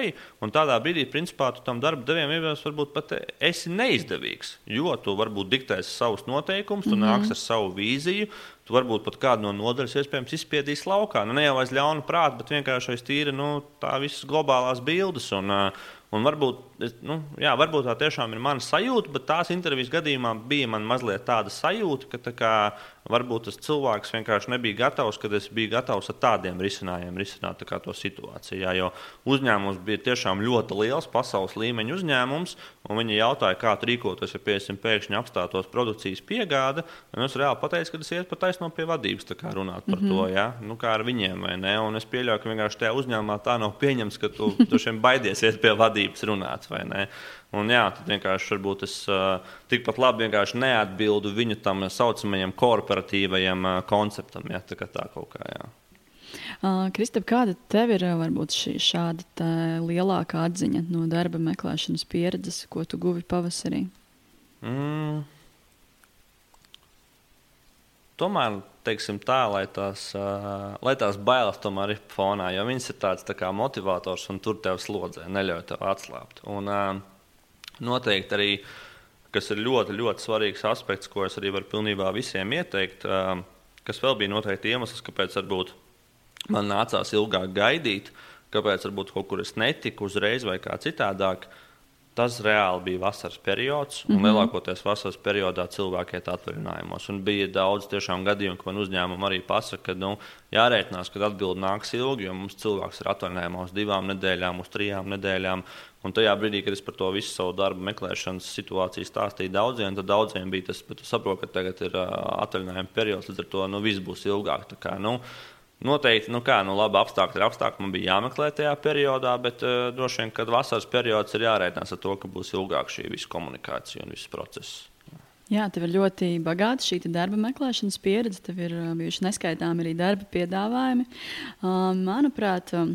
Un tādā brīdī, principā, tu tam darba devējam ievēros, varbūt pat esi neizdevīgs. Jo tu varbūt diktēsi savus noteikumus, tu mm -hmm. nāks ar savu vīziju, tu varbūt pat kādu no nodaļas iespējams izspiedīs laukā. Nu, ne jau aiz ļaunu prātu, bet vienkārši aiz tīra nu, tā visas globālās bildes. Un, uh, Un varbūt, nu, jā, varbūt tā tiešām ir mana sajūta, bet tās intervijas gadījumā bija man mazliet tāda sajūta, ka tā kā, varbūt tas cilvēks vienkārši nebija gatavs, kad es biju gatavs ar tādiem risinājumiem risināt tā to situāciju. Jā, jo uzņēmums bija tiešām ļoti liels, pasaules līmeņa uzņēmums, un viņi jautāja, kā rīkoties, ja piesim, pēkšņi apstātos produkcijas piegāde. Es reāli pateicu, ka tas iet pa taisno pie vadības, runāt par mm -hmm. to, jā, nu, kā ar viņiem vai ne. Un es pieļauju, ka vienkārši tajā uzņēmumā tā nav pieņemts, ka tu, tu šiem baidies iet pie vadības runāt vai ne. Un, jā, tad vienkārši varbūt es tikpat labi neatbildu viņu tam saucamajam korporatīvajam konceptam. Jā, tā tā kaut kā. Jā. Kristap, kāda tev ir varbūt šī šāda lielākā atziņa no darba meklēšanas pieredzes, ko tu guvi pavasarī? Mm. Tomēr, teiksim tā, lai tās, uh, lai tās bailes tomēr ir fonā, jo viņas ir tāds tā kā motivators un tur tev slodzē, neļauj tev atslābt. Un, uh, Noteikti arī, kas ir ļoti, ļoti svarīgs aspekts, ko es arī varu pilnībā visiem ieteikt, kas vēl bija noteikti iemesls, kāpēc varbūt man nācās ilgāk gaidīt, kāpēc varbūt kaut kur es netiku uzreiz vai kā citādāk. Tas reāli bija vasaras periods, un mm -hmm. lielākoties vasaras periodā cilvēki iet atvaļinājumos. Un bija daudz tiešām gadījumu, ka man uzņēmumi arī pasaka, ka nu, jārēķinās, ka atbildi nāks ilgi, jo mums cilvēks ir atvaļinājumā uz divām nedēļām, uz trijām nedēļām. Un tajā brīdī, kad es par to visu savu darbu meklēšanas situāciju stāstīju daudziem, tad daudziem bija tas, bet es saprotu, ka tagad ir atvaļinājuma periods, līdz ar to nu, viss būs ilgāk. Kā, nu, Noteikti, nu kā, nu labi, apstākļi ir apstākļi. Man bija jāmeklē tajā periodā, bet uh, droši vien, kad vasaras periods ir jārēķinās ar to, ka būs ilgāk šī visa komunikācija un viss process. Jā, tev ir ļoti bagāta šī darba meklēšanas pieredze. Tev ir bijuši neskaitāmi arī darba piedāvājumi. Uh, manuprāt, uh,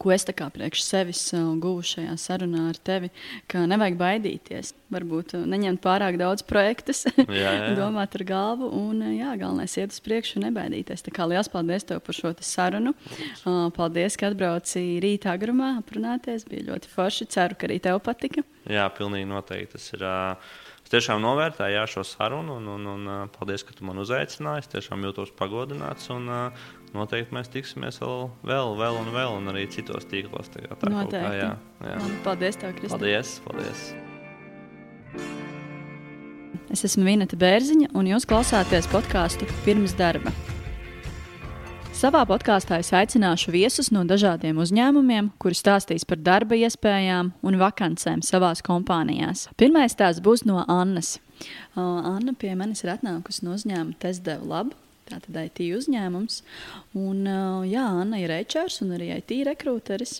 ko es priekš sevis guvu šajā sarunā ar tevi, ka nevajag baidīties. Varbūt neņemt pārāk daudz projektus, domāt ar galvu un jā, galvenais iet uz priekšu un nebaidīties. Tā kā liels paldies tev par šo sarunu. Paldies, ka atbrauci rītā agrumā aprunāties. Bija ļoti forši. Ceru, ka arī tev patika. Jā, pilnīgi noteikti. Tas ir. Uh Es tiešām novērtēju jā, šo sarunu, un, un, un, un paldies, ka tu man uzaicināji. Es tiešām jūtos pagodināts, un uh, noteikti mēs tiksimies vēl, vēl, vēl un vēl, un arī citos tīklos. Tā, tā noteikti. Kā, jā, jā. Paldies, tev, Kristīne. Paldies, paldies. Es esmu Vineta Bērziņa, un jūs klausāties podkāstu pirms darba. Savā podkāstā es aicināšu viesus no dažādiem uzņēmumiem, kuri stāstīs par darba iespējām un vakancēm savās kompānijās. Pirmais tās būs no Annas. Uh, Anna pie manis ir atnākusi no uzņēmuma Testdev Lab. Tātad IT uzņēmums. Un, uh, jā, Anna ir HR un arī IT rekrūteris.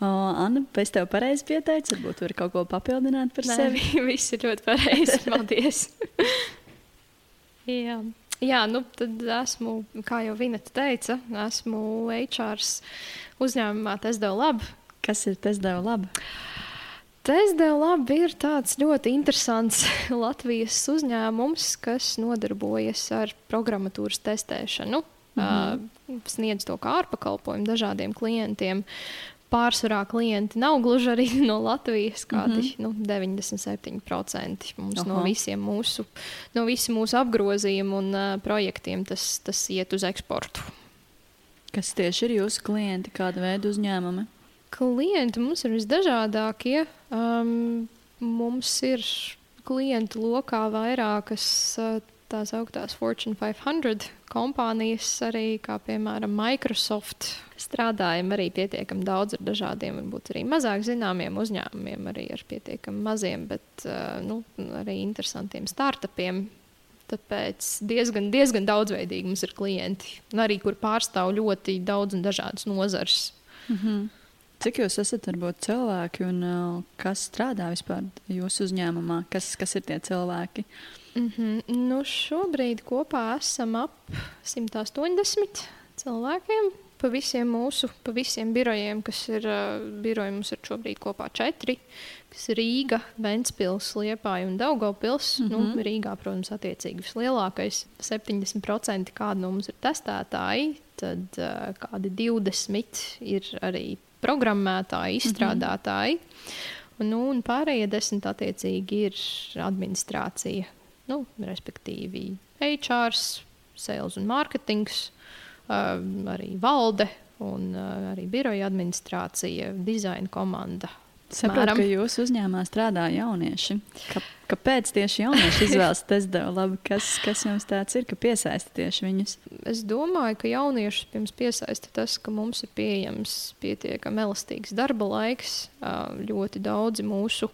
Uh, Anna, es tev pareizi pieteicu, varbūt vari kaut ko papildināt par Nē, sevi. Viss ir ļoti pareizi. Paldies! jā. Jā, nu tad esmu, kā jau Vineta teica, esmu HR uzņēmumā TSD Lab. Kas ir TSD Lab? TSD Lab ir tāds ļoti interesants Latvijas uzņēmums, kas nodarbojas ar programmatūras testēšanu. Mm -hmm. sniedz to kā ārpakalpojumu dažādiem klientiem pārsvarā klienti nav gluži arī no Latvijas, kādi mm -hmm. nu, 97% mums Aha. no visiem mūsu, no visi mūsu apgrozījumi un uh, projektiem tas, tas iet uz eksportu. Kas tieši ir jūsu klienti, kāda veida uzņēmumi? Klienti mums ir visdažādākie. Um, mums ir klientu lokā vairākas uh, tās augtās Fortune 500 kompānijas, arī kā piemēram Microsoft. Strādājam arī pietiekami daudz ar dažādiem, varbūt arī mazāk zināmiem uzņēmumiem, arī ar pietiekami maziem, bet uh, nu, arī interesantiem startupiem. Tāpēc diezgan, diezgan daudzveidīgi mums ir klienti, arī kur pārstāv ļoti daudz un dažādas nozares. Mm -hmm. Cik jūs esat varbūt cilvēki un uh, kas strādā vispār jūsu uzņēmumā? Kas, kas ir tie cilvēki? Mm -hmm. nu, šobrīd kopā esam ap 180 cilvēkiem. pa visiem mūsu, pa visiem birojiem, kas ir uh, biroji. Mums ir šobrīd kopā četri, kas ir Rīga, Ventspils, Liepāja un Daugavpils. Mm -hmm. nu, Rīgā, protams, attiecīgi vislielākais - 70% kāda no mums ir testētāji, tad uh, kādi 20 ir arī programmētāji, izstrādātāji. Mm -hmm. Un, nu, un pārējie desmit attiecīgi ir administrācija, nu, respektīvi HR, sales un mārketings, uh, arī valde un uh, arī biroja administrācija, dizaina komanda Saprotu, ka jūsu uzņēmumā strādā jaunieši. Ka, kāpēc tieši jaunieši izvēlas testdevu? Labi, kas, kas jums tāds ir, ka piesaista tieši viņus? Es domāju, ka jauniešus pirms piesaista tas, ka mums ir pieejams pietiekami elastīgs darba laiks. Ļoti daudzi mūsu,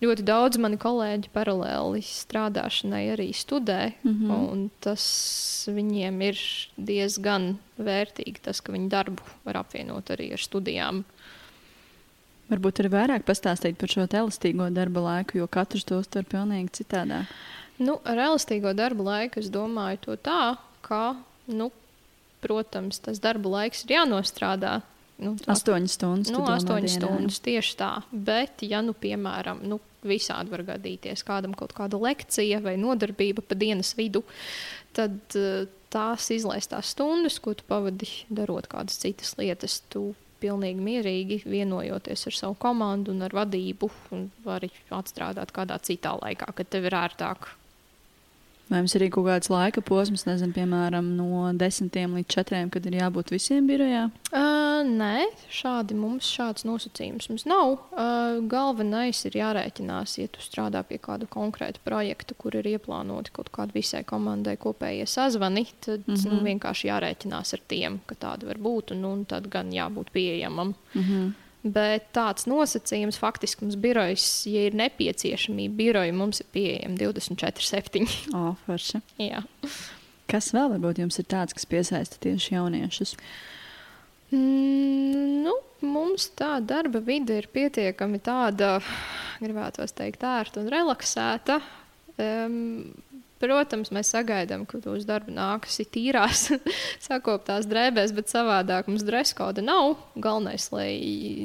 ļoti daudz mani kolēģi paralēli strādāšanai arī studē. Mm -hmm. Tas viņiem ir diezgan vērtīgi, tas, ka viņi darbu var apvienot arī ar studijām. Varbūt arī vairāk pastāstīt par šo elastīgo darba laiku, jo katrs to uztver pilnīgi citādāk. Nu, ar elastīgo darba laiku es domāju to tā, ka, nu, protams, tas darba laiks ir jānostrādā. Nu, tā, astoņas stundas. Nu, astoņas dienā. stundas tieši tā. Bet, ja, nu, piemēram, nu, visādi var gadīties kādam kaut kāda lekcija vai nodarbība pa dienas vidu, tad uh, tās izlaistās stundas, ko tu pavadi darot kādas citas lietas, tu pilnīgi mierīgi vienojoties ar savu komandu un ar vadību, un vari atstrādāt kādā citā laikā, kad tev ir ērtāk. Vai jums ir arī kaut kāds laika posms, nezinu, piemēram, no desmitiem līdz četriem, kad ir jābūt visiem birojā? Uh, nē, šādi mums šāds nosacījums mums nav. Uh, galvenais ir jārēķinās, ja tu strādā pie kāda konkrēta projekta, kur ir ieplānoti kaut kādi visai komandai kopējie sazvani, tad mm -hmm. nu, vienkārši jārēķinās ar tiem, ka tāda var būt, un, un tad gan jābūt pieejamam. Mm -hmm. Bet tāds nosacījums faktiski mums birojas, ja ir nepieciešamība, biroja mums ir pieejama 24,7. Oh, forši. Jā. Kas vēl varbūt jums ir tāds, kas piesaista tieši jauniešus? Mm, nu, mums tā darba vide ir pietiekami tāda, gribētu teikt, ērta un relaksēta. Um, Protams, mēs sagaidām, ka uz darbu nākas tīrās, sakoptās drēbēs, bet savādāk mums dresa koda nav. Galvenais, lai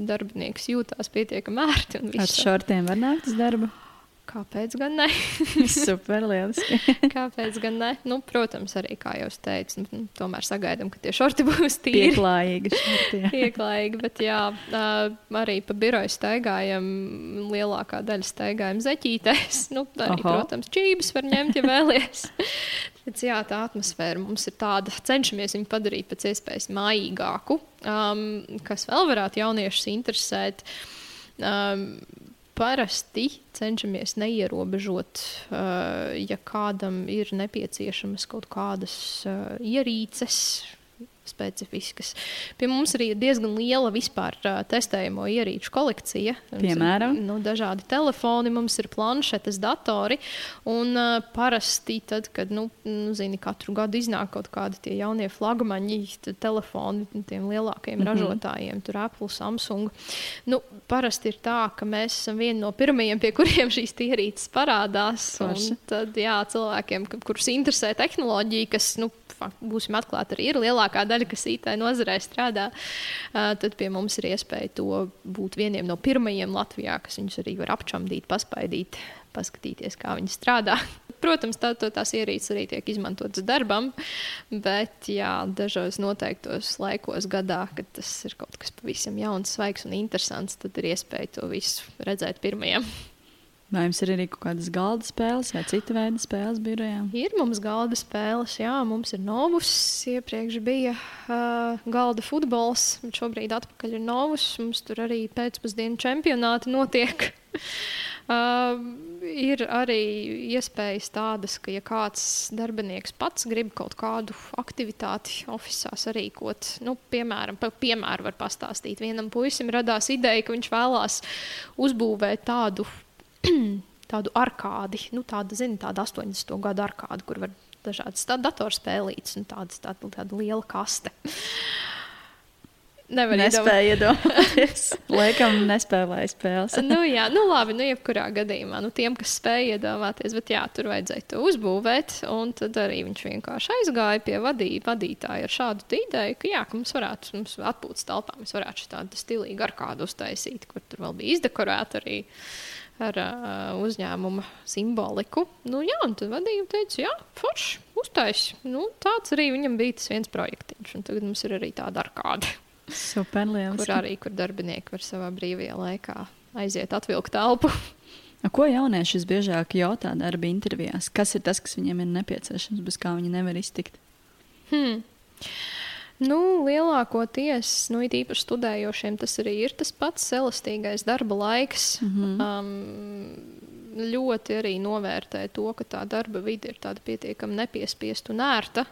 darbinieks jūtās pietiekami ērti. Ar šortiem var nākt uz darbu? Kāpēc gan ne? Super lieliski. Kāpēc gan ne? Nu, protams, arī, kā jau teicu, nu, tomēr sagaidām, ka tie šorti būs tīri. Pieklājīgi. Šorti, jā. Pieklājīgi, bet jā, arī pa biroju staigājam, lielākā daļa staigājam zeķītēs. Nu, arī, Oho. protams, čības var ņemt, ja vēlies. Bet, jā, tā atmosfēra mums ir tāda, cenšamies viņu padarīt pēc iespējas mājīgāku. Um, kas vēl varētu jauniešus interesēt? Um, parasti cenšamies neierobežot, uh, ja kādam ir nepieciešamas kaut kādas uh, ierīces, specifiskas. Pie mums arī ir diezgan liela vispār uh, testējumu ierīču kolekcija. Piemēram, nu, dažādi telefoni, mums ir planšetes, datori. Un uh, parasti, tad, kad nu, nu, zini, katru gadu iznāk kaut kādi tie jaunie flagmaņi, telefoni tiem lielākajiem mm -hmm. ražotājiem, tur Apple, Samsung. Nu, parasti ir tā, ka mēs esam vieni no pirmajiem, pie kuriem šīs ierīces parādās. Tad, jā, cilvēkiem, kurus interesē tehnoloģija, kas nu, būsim atklāti, arī ir lielākā daļa, kas IT nozarē strādā, tad pie mums ir iespēja to būt vieniem no pirmajiem Latvijā, kas viņus arī var apčamdīt, paspaidīt, paskatīties, kā viņi strādā. Protams, tā, to, tās ierīces arī tiek izmantotas darbam, bet jā, dažos noteiktos laikos gadā, kad tas ir kaut kas pavisam jauns, svaigs un interesants, tad ir iespēja to visu redzēt pirmajam. Vai jums ir arī kaut kādas galda spēles vai cita veida spēles birojā? Ir mums galda spēles, jā, mums ir novus. Iepriekš bija uh, galda futbols, bet šobrīd atpakaļ ir novus. Mums tur arī pēcpusdienu čempionāti notiek. uh, ir arī iespējas tādas, ka, ja kāds darbinieks pats grib kaut kādu aktivitāti oficiālā sarīkot, nu, piemēram, par piemēru var pastāstīt. Vienam puisim radās ideja, ka viņš vēlās uzbūvēt tādu tādu arkādi, nu, tādu, zini, tādu 80. gadu arkādi, kur var dažādas datorspēlītas un tādas, tāda, tāda liela kaste. Nevar Nespēju iedomāties. Laikam nespēlēja spēles. nu, jā, nu labi, nu jebkurā gadījumā, nu tiem, kas spēja iedomāties, bet jā, tur vajadzēja to uzbūvēt, un tad arī viņš vienkārši aizgāja pie vadī, vadītāja ar šādu ideju, ka jā, ka mums varētu, mums atpūtas telpā, mēs varētu tādu stilīgu ar kādu uztaisīt, kur tur vēl bija izdekorēta arī ar uh, uzņēmuma simboliku. Nu, jā, un tad vadīja teica, jā, forši, uztaisīt. Nu, tāds arī viņam bija tas viens projektiņš, un tagad mums ir arī tāda ar kādu. Super liels. Kur arī kur darbinieki var savā brīvajā laikā aiziet, atvilkt telpu. A, ko jaunieši visbiežāk jautā darba intervijās? Kas ir tas, kas viņiem ir nepieciešams, bez kā viņi nevar iztikt? Hmm. Nu, lielākoties, nu, īpaši studējošiem, tas arī ir tas pats elastīgais darba laiks. Mm -hmm. um, ļoti arī novērtē to, ka tā darba vide ir tāda pietiekami nepiespiesta un ērta.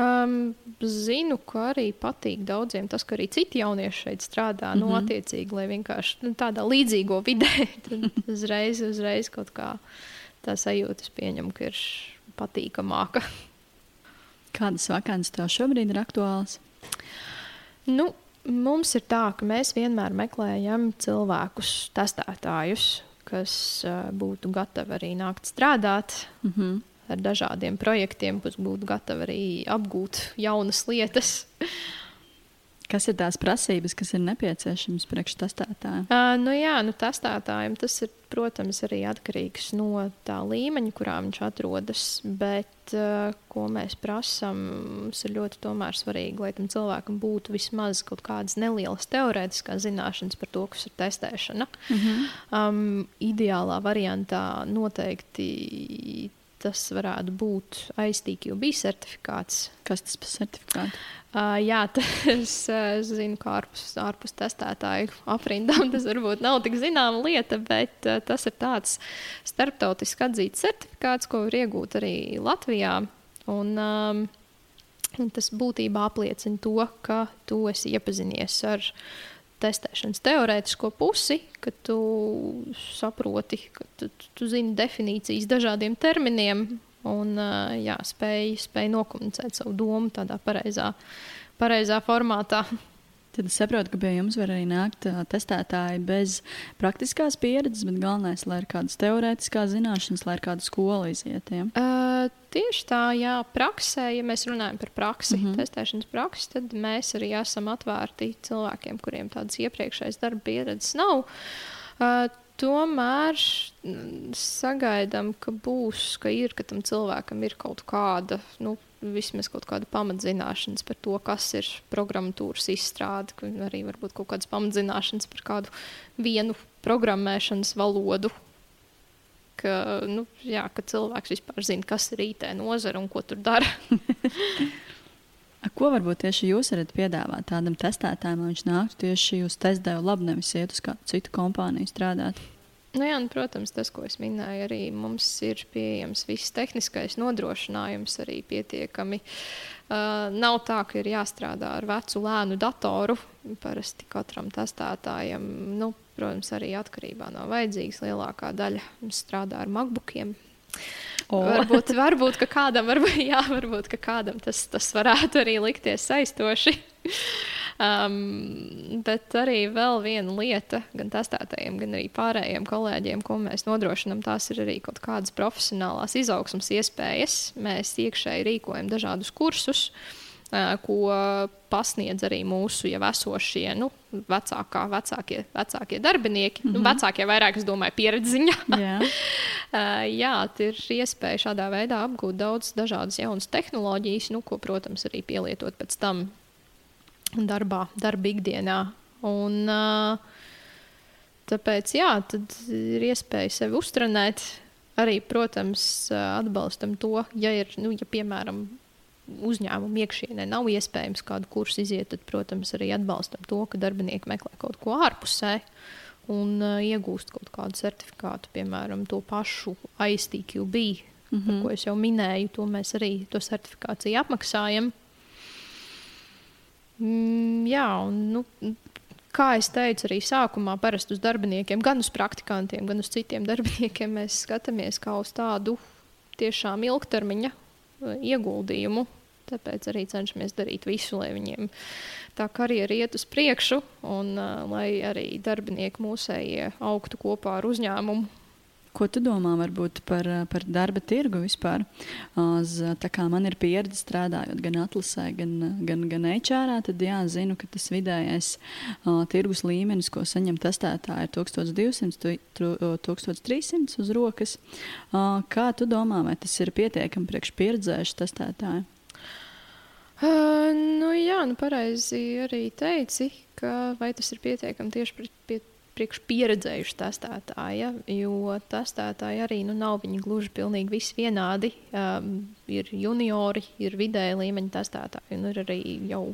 Um, zinu, ka arī patīk daudziem tas, ka arī citi jaunieši šeit strādā. Mm -hmm. nu, mhm. attiecīgi, lai vienkārši nu, tādā līdzīgo vidē, tad uzreiz, uzreiz kaut kā tā sajūta, pieņem, ka ir patīkamāka. Kādas vakances tev šobrīd ir aktuālas? Nu, mums ir tā, ka mēs vienmēr meklējam cilvēkus, testētājus, kas uh, būtu gatavi arī nākt strādāt. Mm -hmm ar dažādiem projektiem, kas būtu gatavi arī apgūt jaunas lietas. Kas ir tās prasības, kas ir nepieciešamas priekštestētājiem? Uh, nu jā, nu testētājiem tas ir, protams, arī atkarīgs no tā līmeņa, kurā viņš atrodas. Bet, uh, ko mēs prasām, mums ir ļoti svarīgi, lai tam cilvēkam būtu vismaz kaut kādas nelielas teorētiskās zināšanas par to, kas ir testēšana. Mm -hmm. um, ideālā variantā noteikti tas varētu būt ISTQB certifikāts. Kas tas par certifikātu? Uh, jā, tas es zinu, ka ārpus, ārpus testētāju aprindām tas varbūt nav tik zināma lieta, bet uh, tas ir tāds starptautiski atzīts certifikāts, ko var iegūt arī Latvijā. Un, um, un tas būtībā apliecina to, ka tu esi iepazinies ar testēšanas teorētisko pusi, ka tu saproti, ka tu, tu zini definīcijas dažādiem terminiem un jā, spēj, spēj nokomunicēt savu domu tādā pareizā, pareizā formātā. Tad es saprotu, ka pie jums var arī nākt testētāji bez praktiskās pieredzes, bet galvenais, lai ir kādas teorētiskās zināšanas, lai ir kāda skola iziet. Ja? Uh, tieši tā, jā, praksē, ja mēs runājam par praksi, mm -hmm. testēšanas praksi, tad mēs arī esam atvērti cilvēkiem, kuriem tādas iepriekšējas darba pieredzes nav. Uh, tomēr sagaidām, ka būs, ka ir, ka tam cilvēkam ir kaut kāda. Nu, vismaz kaut kāda pamatzināšanas par to, kas ir programmatūras izstrāde, arī varbūt kaut kādas pamatzināšanas par kādu vienu programmēšanas valodu. Ka, nu, jā, ka cilvēks vispār zina, kas ir IT nozara un ko tur dara. Ko varbūt tieši jūs varat piedāvāt tādam testētājam, lai viņš nāktu tieši uz testdevu labu, nevis iet uz kādu citu kompāniju strādāt? Nu jā, un, protams, tas, ko es minēju, arī mums ir pieejams viss tehniskais nodrošinājums, arī pietiekami. Uh, nav tā, ka ir jāstrādā ar vecu, lēnu datoru. Parasti katram testētājam, nu, protams, arī atkarībā no vajadzīgas lielākā daļa strādā ar MacBookiem. Oh. Varbūt, varbūt, ka kādam, varbūt, jā, varbūt, ka kādam tas, tas varētu arī likties saistoši. Um, bet arī vēl viena lieta, gan testētājiem, gan arī pārējiem kolēģiem, ko mēs nodrošinām, tās ir arī kaut kādas profesionālās izaugsmas iespējas. Mēs iekšēji rīkojam dažādus kursus. Uh, ko pasniedz arī mūsu jau esošie, nu, vecākā, vecākie, vecākie darbinieki. Mm -hmm. nu, mhm. vecākie vairāk, es domāju, pieredziņā. Jā, uh, jā ir iespēja šādā veidā apgūt daudz dažādas jaunas tehnoloģijas, nu, ko, protams, arī pielietot pēc tam darbā, darba ikdienā. Un, tāpēc jā, ir iespēja sevi uztrenēt. Arī, protams, atbalstam to, ja ir, nu, ja, piemēram, uzņēmuma iekšienē nav iespējams kādu kursu iziet, tad, protams, arī atbalstam to, ka darbinieki meklē kaut ko ārpusē un iegūst kaut kādu certifikātu, piemēram, to pašu ISTQB, mm -hmm. ko es jau minēju, to mēs arī to certifikāciju apmaksājam. Mm, jā, un, nu, kā jau teicu, arī sākumā parasti uz darbiniekiem, gan uz praktikantiem, gan uz citiem darbiniekiem mēs skatāmies kā uz tādu tiešām ilgtermiņa uh, ieguldījumu. Tāpēc arī cenšamies darīt visu, lai viņiem tā karjera iet uz priekšu un uh, lai arī darbinieki mūsējie augtu kopā ar uzņēmumu Ko tu domā varbūt, par, par darba tirgu vispār? Uz, man ir pieredze strādājot gan atlasē, gan, gan, gan HR. Tad jā, zinu, ka tas vidējais uh, tirgus līmenis, ko saņem testētāji, ir 1200, 1300 uz rokas. Uh, kā tu domā, vai tas ir pietiekami priekš pieredzējuši testētāji? Uh, nu, jā, nu, pareizi arī teici, ka vai tas ir pietiekami tieši pret, pie, priekš pieredzējuši testētāji, ja? jo testētāji arī nu, nav viņi gluži pilnīgi visi vienādi. Um, ir juniori, ir vidēja līmeņa testētāji, un ir arī jau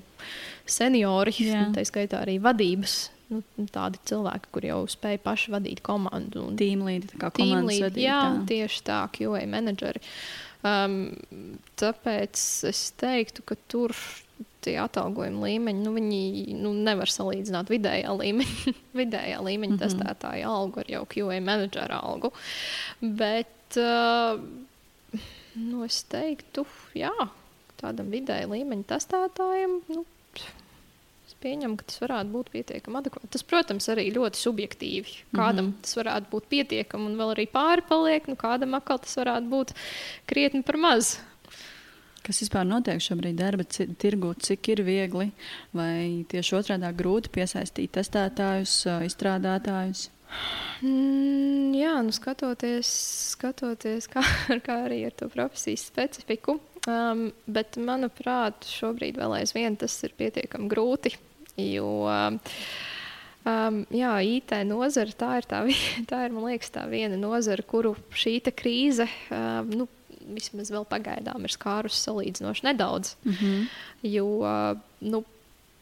seniori, tā skaitā arī vadības. Nu, tādi cilvēki, kur jau spēj paši vadīt komandu. Tīmlīdi, kā komandas vadītāji. Jā, tieši tā, QA menedžeri. Um, tāpēc es teiktu, ka tur tie atalgojuma līmeņi, nu, viņi nu, nevar salīdzināt vidējā līmeņa, vidējā līmeņa mm -hmm. testētāja algu ar jau QA menedžera algu. Bet uh, nu, es teiktu, jā, tādam vidēja līmeņa testētājam. Nu, pieņemu, ka tas varētu būt pietiekami adekvāti. Tas, protams, arī ļoti subjektīvi. Kādam mm -hmm. tas varētu būt pietiekami, un vēl arī pāri paliek, nu kādam atkal tas varētu būt krietni par maz. Kas vispār notiek šobrīd darba tirgū, cik ir viegli vai tieši otrādi grūti piesaistīt testētājus, izstrādātājus? Mm, jā, nu skatoties, skatoties kā, kā arī ar to profesijas specifiku. Um, bet, manuprāt, šobrīd vēl aizvien tas ir pietiekami grūti. Jo um, jā, IT nozara tā ir, tā, tā ir liekas, tā viena nozara, kuru šī krīze um, nu, vismaz vēl pagaidām ir skārusi salīdzinoši nedaudz. Mm -hmm. Jo nu,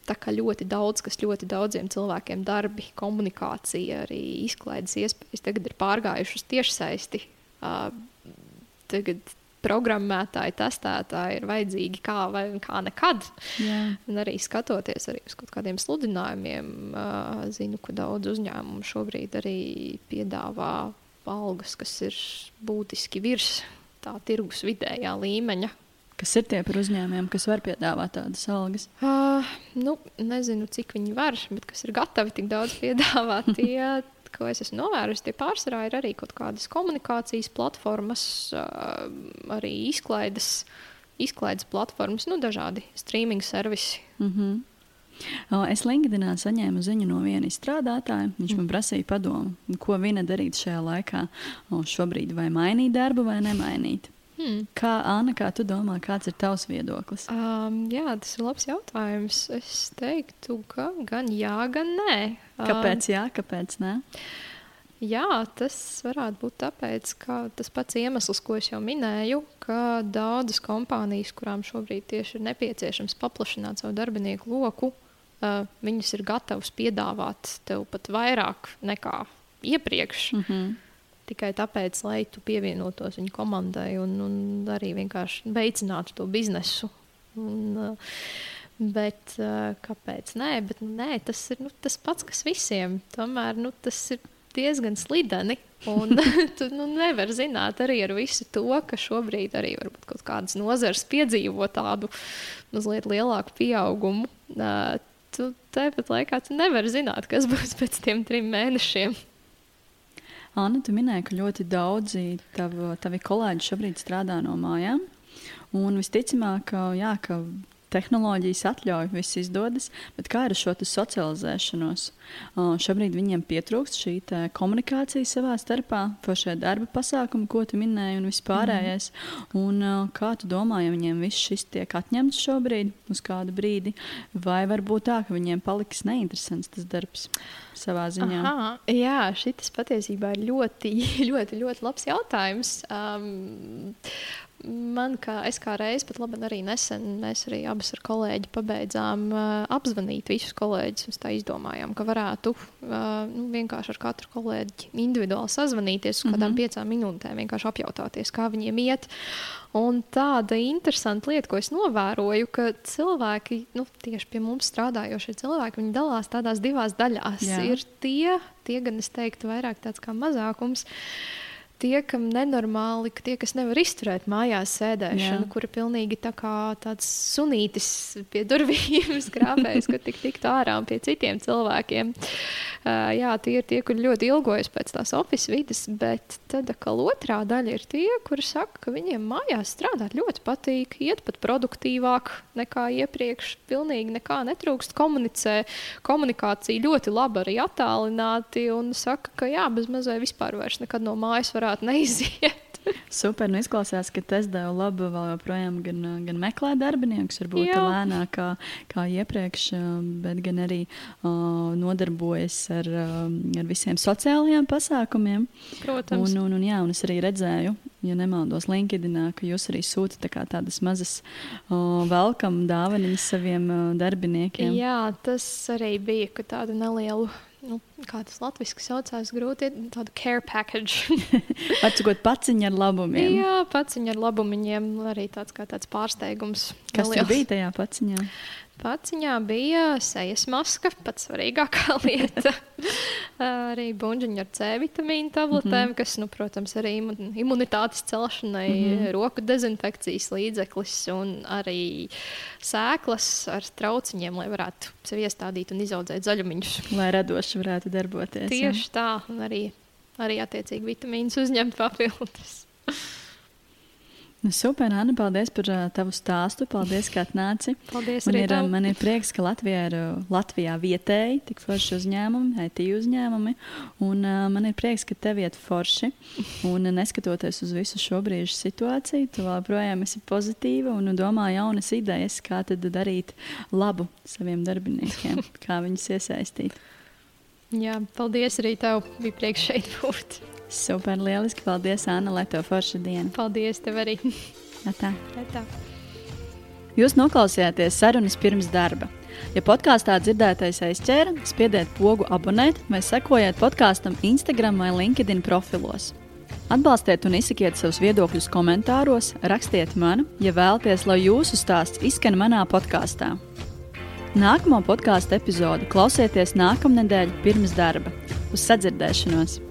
ļoti daudz, kas ļoti daudziem cilvēkiem darbi, komunikācija, arī izklaides iespējas tagad ir pārgājušas tiešsaisti. Tagad programmētāji, testētāji ir vajadzīgi kā, vai, kā nekad. Jā. Un arī skatoties arī uz kaut kādiem sludinājumiem, zinu, ka daudz uzņēmumu šobrīd arī piedāvā algas, kas ir būtiski virs tā tirgus vidējā līmeņa. Kas ir tie par uzņēmumiem, kas var piedāvāt tādas algas? Uh, nu, nezinu, cik viņi var, bet kas ir gatavi tik daudz piedāvāt. Tie, ko es esmu novērojusi, tie pārsvarā ir arī kaut kādas komunikācijas platformas, uh, arī izklaides, izklaides platformas, nu, dažādi streaming servisi. Mm -hmm. Es LinkedInā saņēmu ziņu no viena izstrādātāja. Viņš man prasīja padomu, ko viņa darīt šajā laikā. Šobrīd vai mainīt darbu, vai nemainīt. Hmm. Kā Anna, kā tu domā, kāds ir tavs viedoklis? Um, jā, tas ir labs jautājums. Es teiktu, ka gan jā, gan nē. Um, kāpēc jā, kāpēc nē? Jā, tas varētu būt tāpēc, ka tas pats iemesls, ko es jau minēju, ka daudzas kompānijas, kurām šobrīd tieši ir nepieciešams paplašināt savu darbinieku loku, uh, viņas ir gatavas piedāvāt tev pat vairāk nekā iepriekš. Mm -hmm. Tikai tāpēc, lai tu pievienotos viņu komandai un, un arī vienkārši veicinātu to biznesu. Un, uh, bet uh, kāpēc? Nē, bet, nu, nē tas ir nu, tas pats, kas visiem. Tomēr nu, tas ir diezgan slideni. Un tu nu, nevari zināt arī ar visu to, ka šobrīd arī kaut kādas nozares piedzīvo tādu mazliet lielāku pieaugumu. Tu tāpat laikā tu nevari zināt, kas būs pēc tiem trim mēnešiem. Anna, tu minēji, ka ļoti daudzi tavi, tavi kolēģi šobrīd strādā no mājām. Un visticamāk, jā, ka tehnoloģijas atļauj, viss izdodas, bet kā ar šo socializēšanos? Uh, šobrīd viņiem pietrūkst šī komunikācija savā starpā, pašai darba pasākumi, ko tu minēji, un vispārējais. Mm. Un, uh, kā tu domā, ja viņiem viss šis tiek atņemts šobrīd uz kādu brīdi, vai varbūt tā, ka viņiem paliks neinteresants tas darbs? Savā ziņā. Aha, jā, šis patiesībā ir ļoti, ļoti, ļoti labs jautājums. Um, man, kā es kā reiz, pat labi, arī nesen, mēs arī abas ar kolēģi pabeidzām uh, apzvanīt visus kolēģus. Mēs tā izdomājām, ka varētu uh, nu, vienkārši ar katru kolēģi individuāli sazvanīties uz mm -hmm. kādām piecām minūtēm, vienkārši apjautāties, kā viņiem iet. Un tāda interesanta lieta, ko es novēroju, ka cilvēki, nu, tieši pie mums strādājošie cilvēki, viņi dalās tādās divās daļās. Jā. Ir tie, tie gan es teiktu, vairāk tāds kā mazākums tie, kam nenormāli, ka tie, kas nevar izturēt mājās sēdēšanu, Jā. kura pilnīgi tā kā tāds sunītis pie durvīm skrāpējas, ka tik tikt ārā un pie citiem cilvēkiem. Uh, jā, tie ir tie, kur ļoti ilgojas pēc tās oficiālās vidas, bet tad atkal otrā daļa ir tie, kuri saka, ka viņiem mājās strādāt ļoti patīk, iet pat produktīvāk nekā iepriekš. Pilnīgi nekā netrūkst, komunicē, komunikācija ļoti laba arī attālināti un saka, ka jā, bez mazai vispār vairs nekad no mājas varētu neiziet. Super, nu izklausās, ka tas deva labu vēl joprojām gan, gan meklēt darbiniekus, varbūt Jā. lēnāk kā, kā iepriekš, bet gan arī uh, nodarbojas ar, ar visiem sociālajiem pasākumiem. Protams. Un, un, un, jā, un es arī redzēju, ja nemaldos, LinkedIn, ka jūs arī sūtat tā tādas mazas uh, welcome dāvanas saviem uh, darbiniekiem. Jā, tas arī bija ka tādu nelielu. Nu, kā tas latviešu saucās, grūti ir tādu care package. Atsakot paciņu ar labumiem. Jā, pats viņa ar labumiņiem arī tāds kā tāds pārsteigums. Kas bija tajā paciņā? Paciņā bija sejas maska, pats svarīgākā lieta. arī buļbuļsaktas ar C vitamīnu tabletēm, mm -hmm. kas, nu, protams, arī imu- imunitātes celšanai, mm -hmm. roku dezinfekcijas līdzeklis un arī sēklas ar trauciņiem, lai varētu sev iestādīt un izaudzēt zaļumiņus. Lai radoši varētu darboties. jā. Tieši tā, un arī, arī attiecīgi vitamīnus uzņemt papildus. Nu, super, Anna, paldies par uh, tavu stāstu. Paldies, ka atnāci. Paldies Man ir, tev. man ir prieks, ka Latvijā ir Latvijā vietēji tik forši uzņēmumi, IT uzņēmumi. Un, uh, man ir prieks, ka tev iet forši. Un, uh, neskatoties uz visu šo brīžu situāciju, tu joprojām esi pozitīva un domā jaunas idejas, kā tad darīt labu saviem darbiniekiem, kā viņus iesaistīt. Jā, paldies arī tev. Bija prieks šeit būt. Super, lieliski. Paldies, Anna, lai tev forša diena. Paldies tev arī. Atā. Tā. Jūs noklausījāties sarunas pirms darba. Ja podkāstā dzirdētais aizķēra, spiediet pogu abonēt vai sekojiet podkāstam Instagram vai LinkedIn profilos. Atbalstiet un izsakiet savus viedokļus komentāros, rakstiet man, ja vēlaties, lai jūsu stāsts izskan manā podkāstā. Nākamo podkāstu epizodi klausieties nākamnedēļ pirms darba. Uz sadzirdēšanos!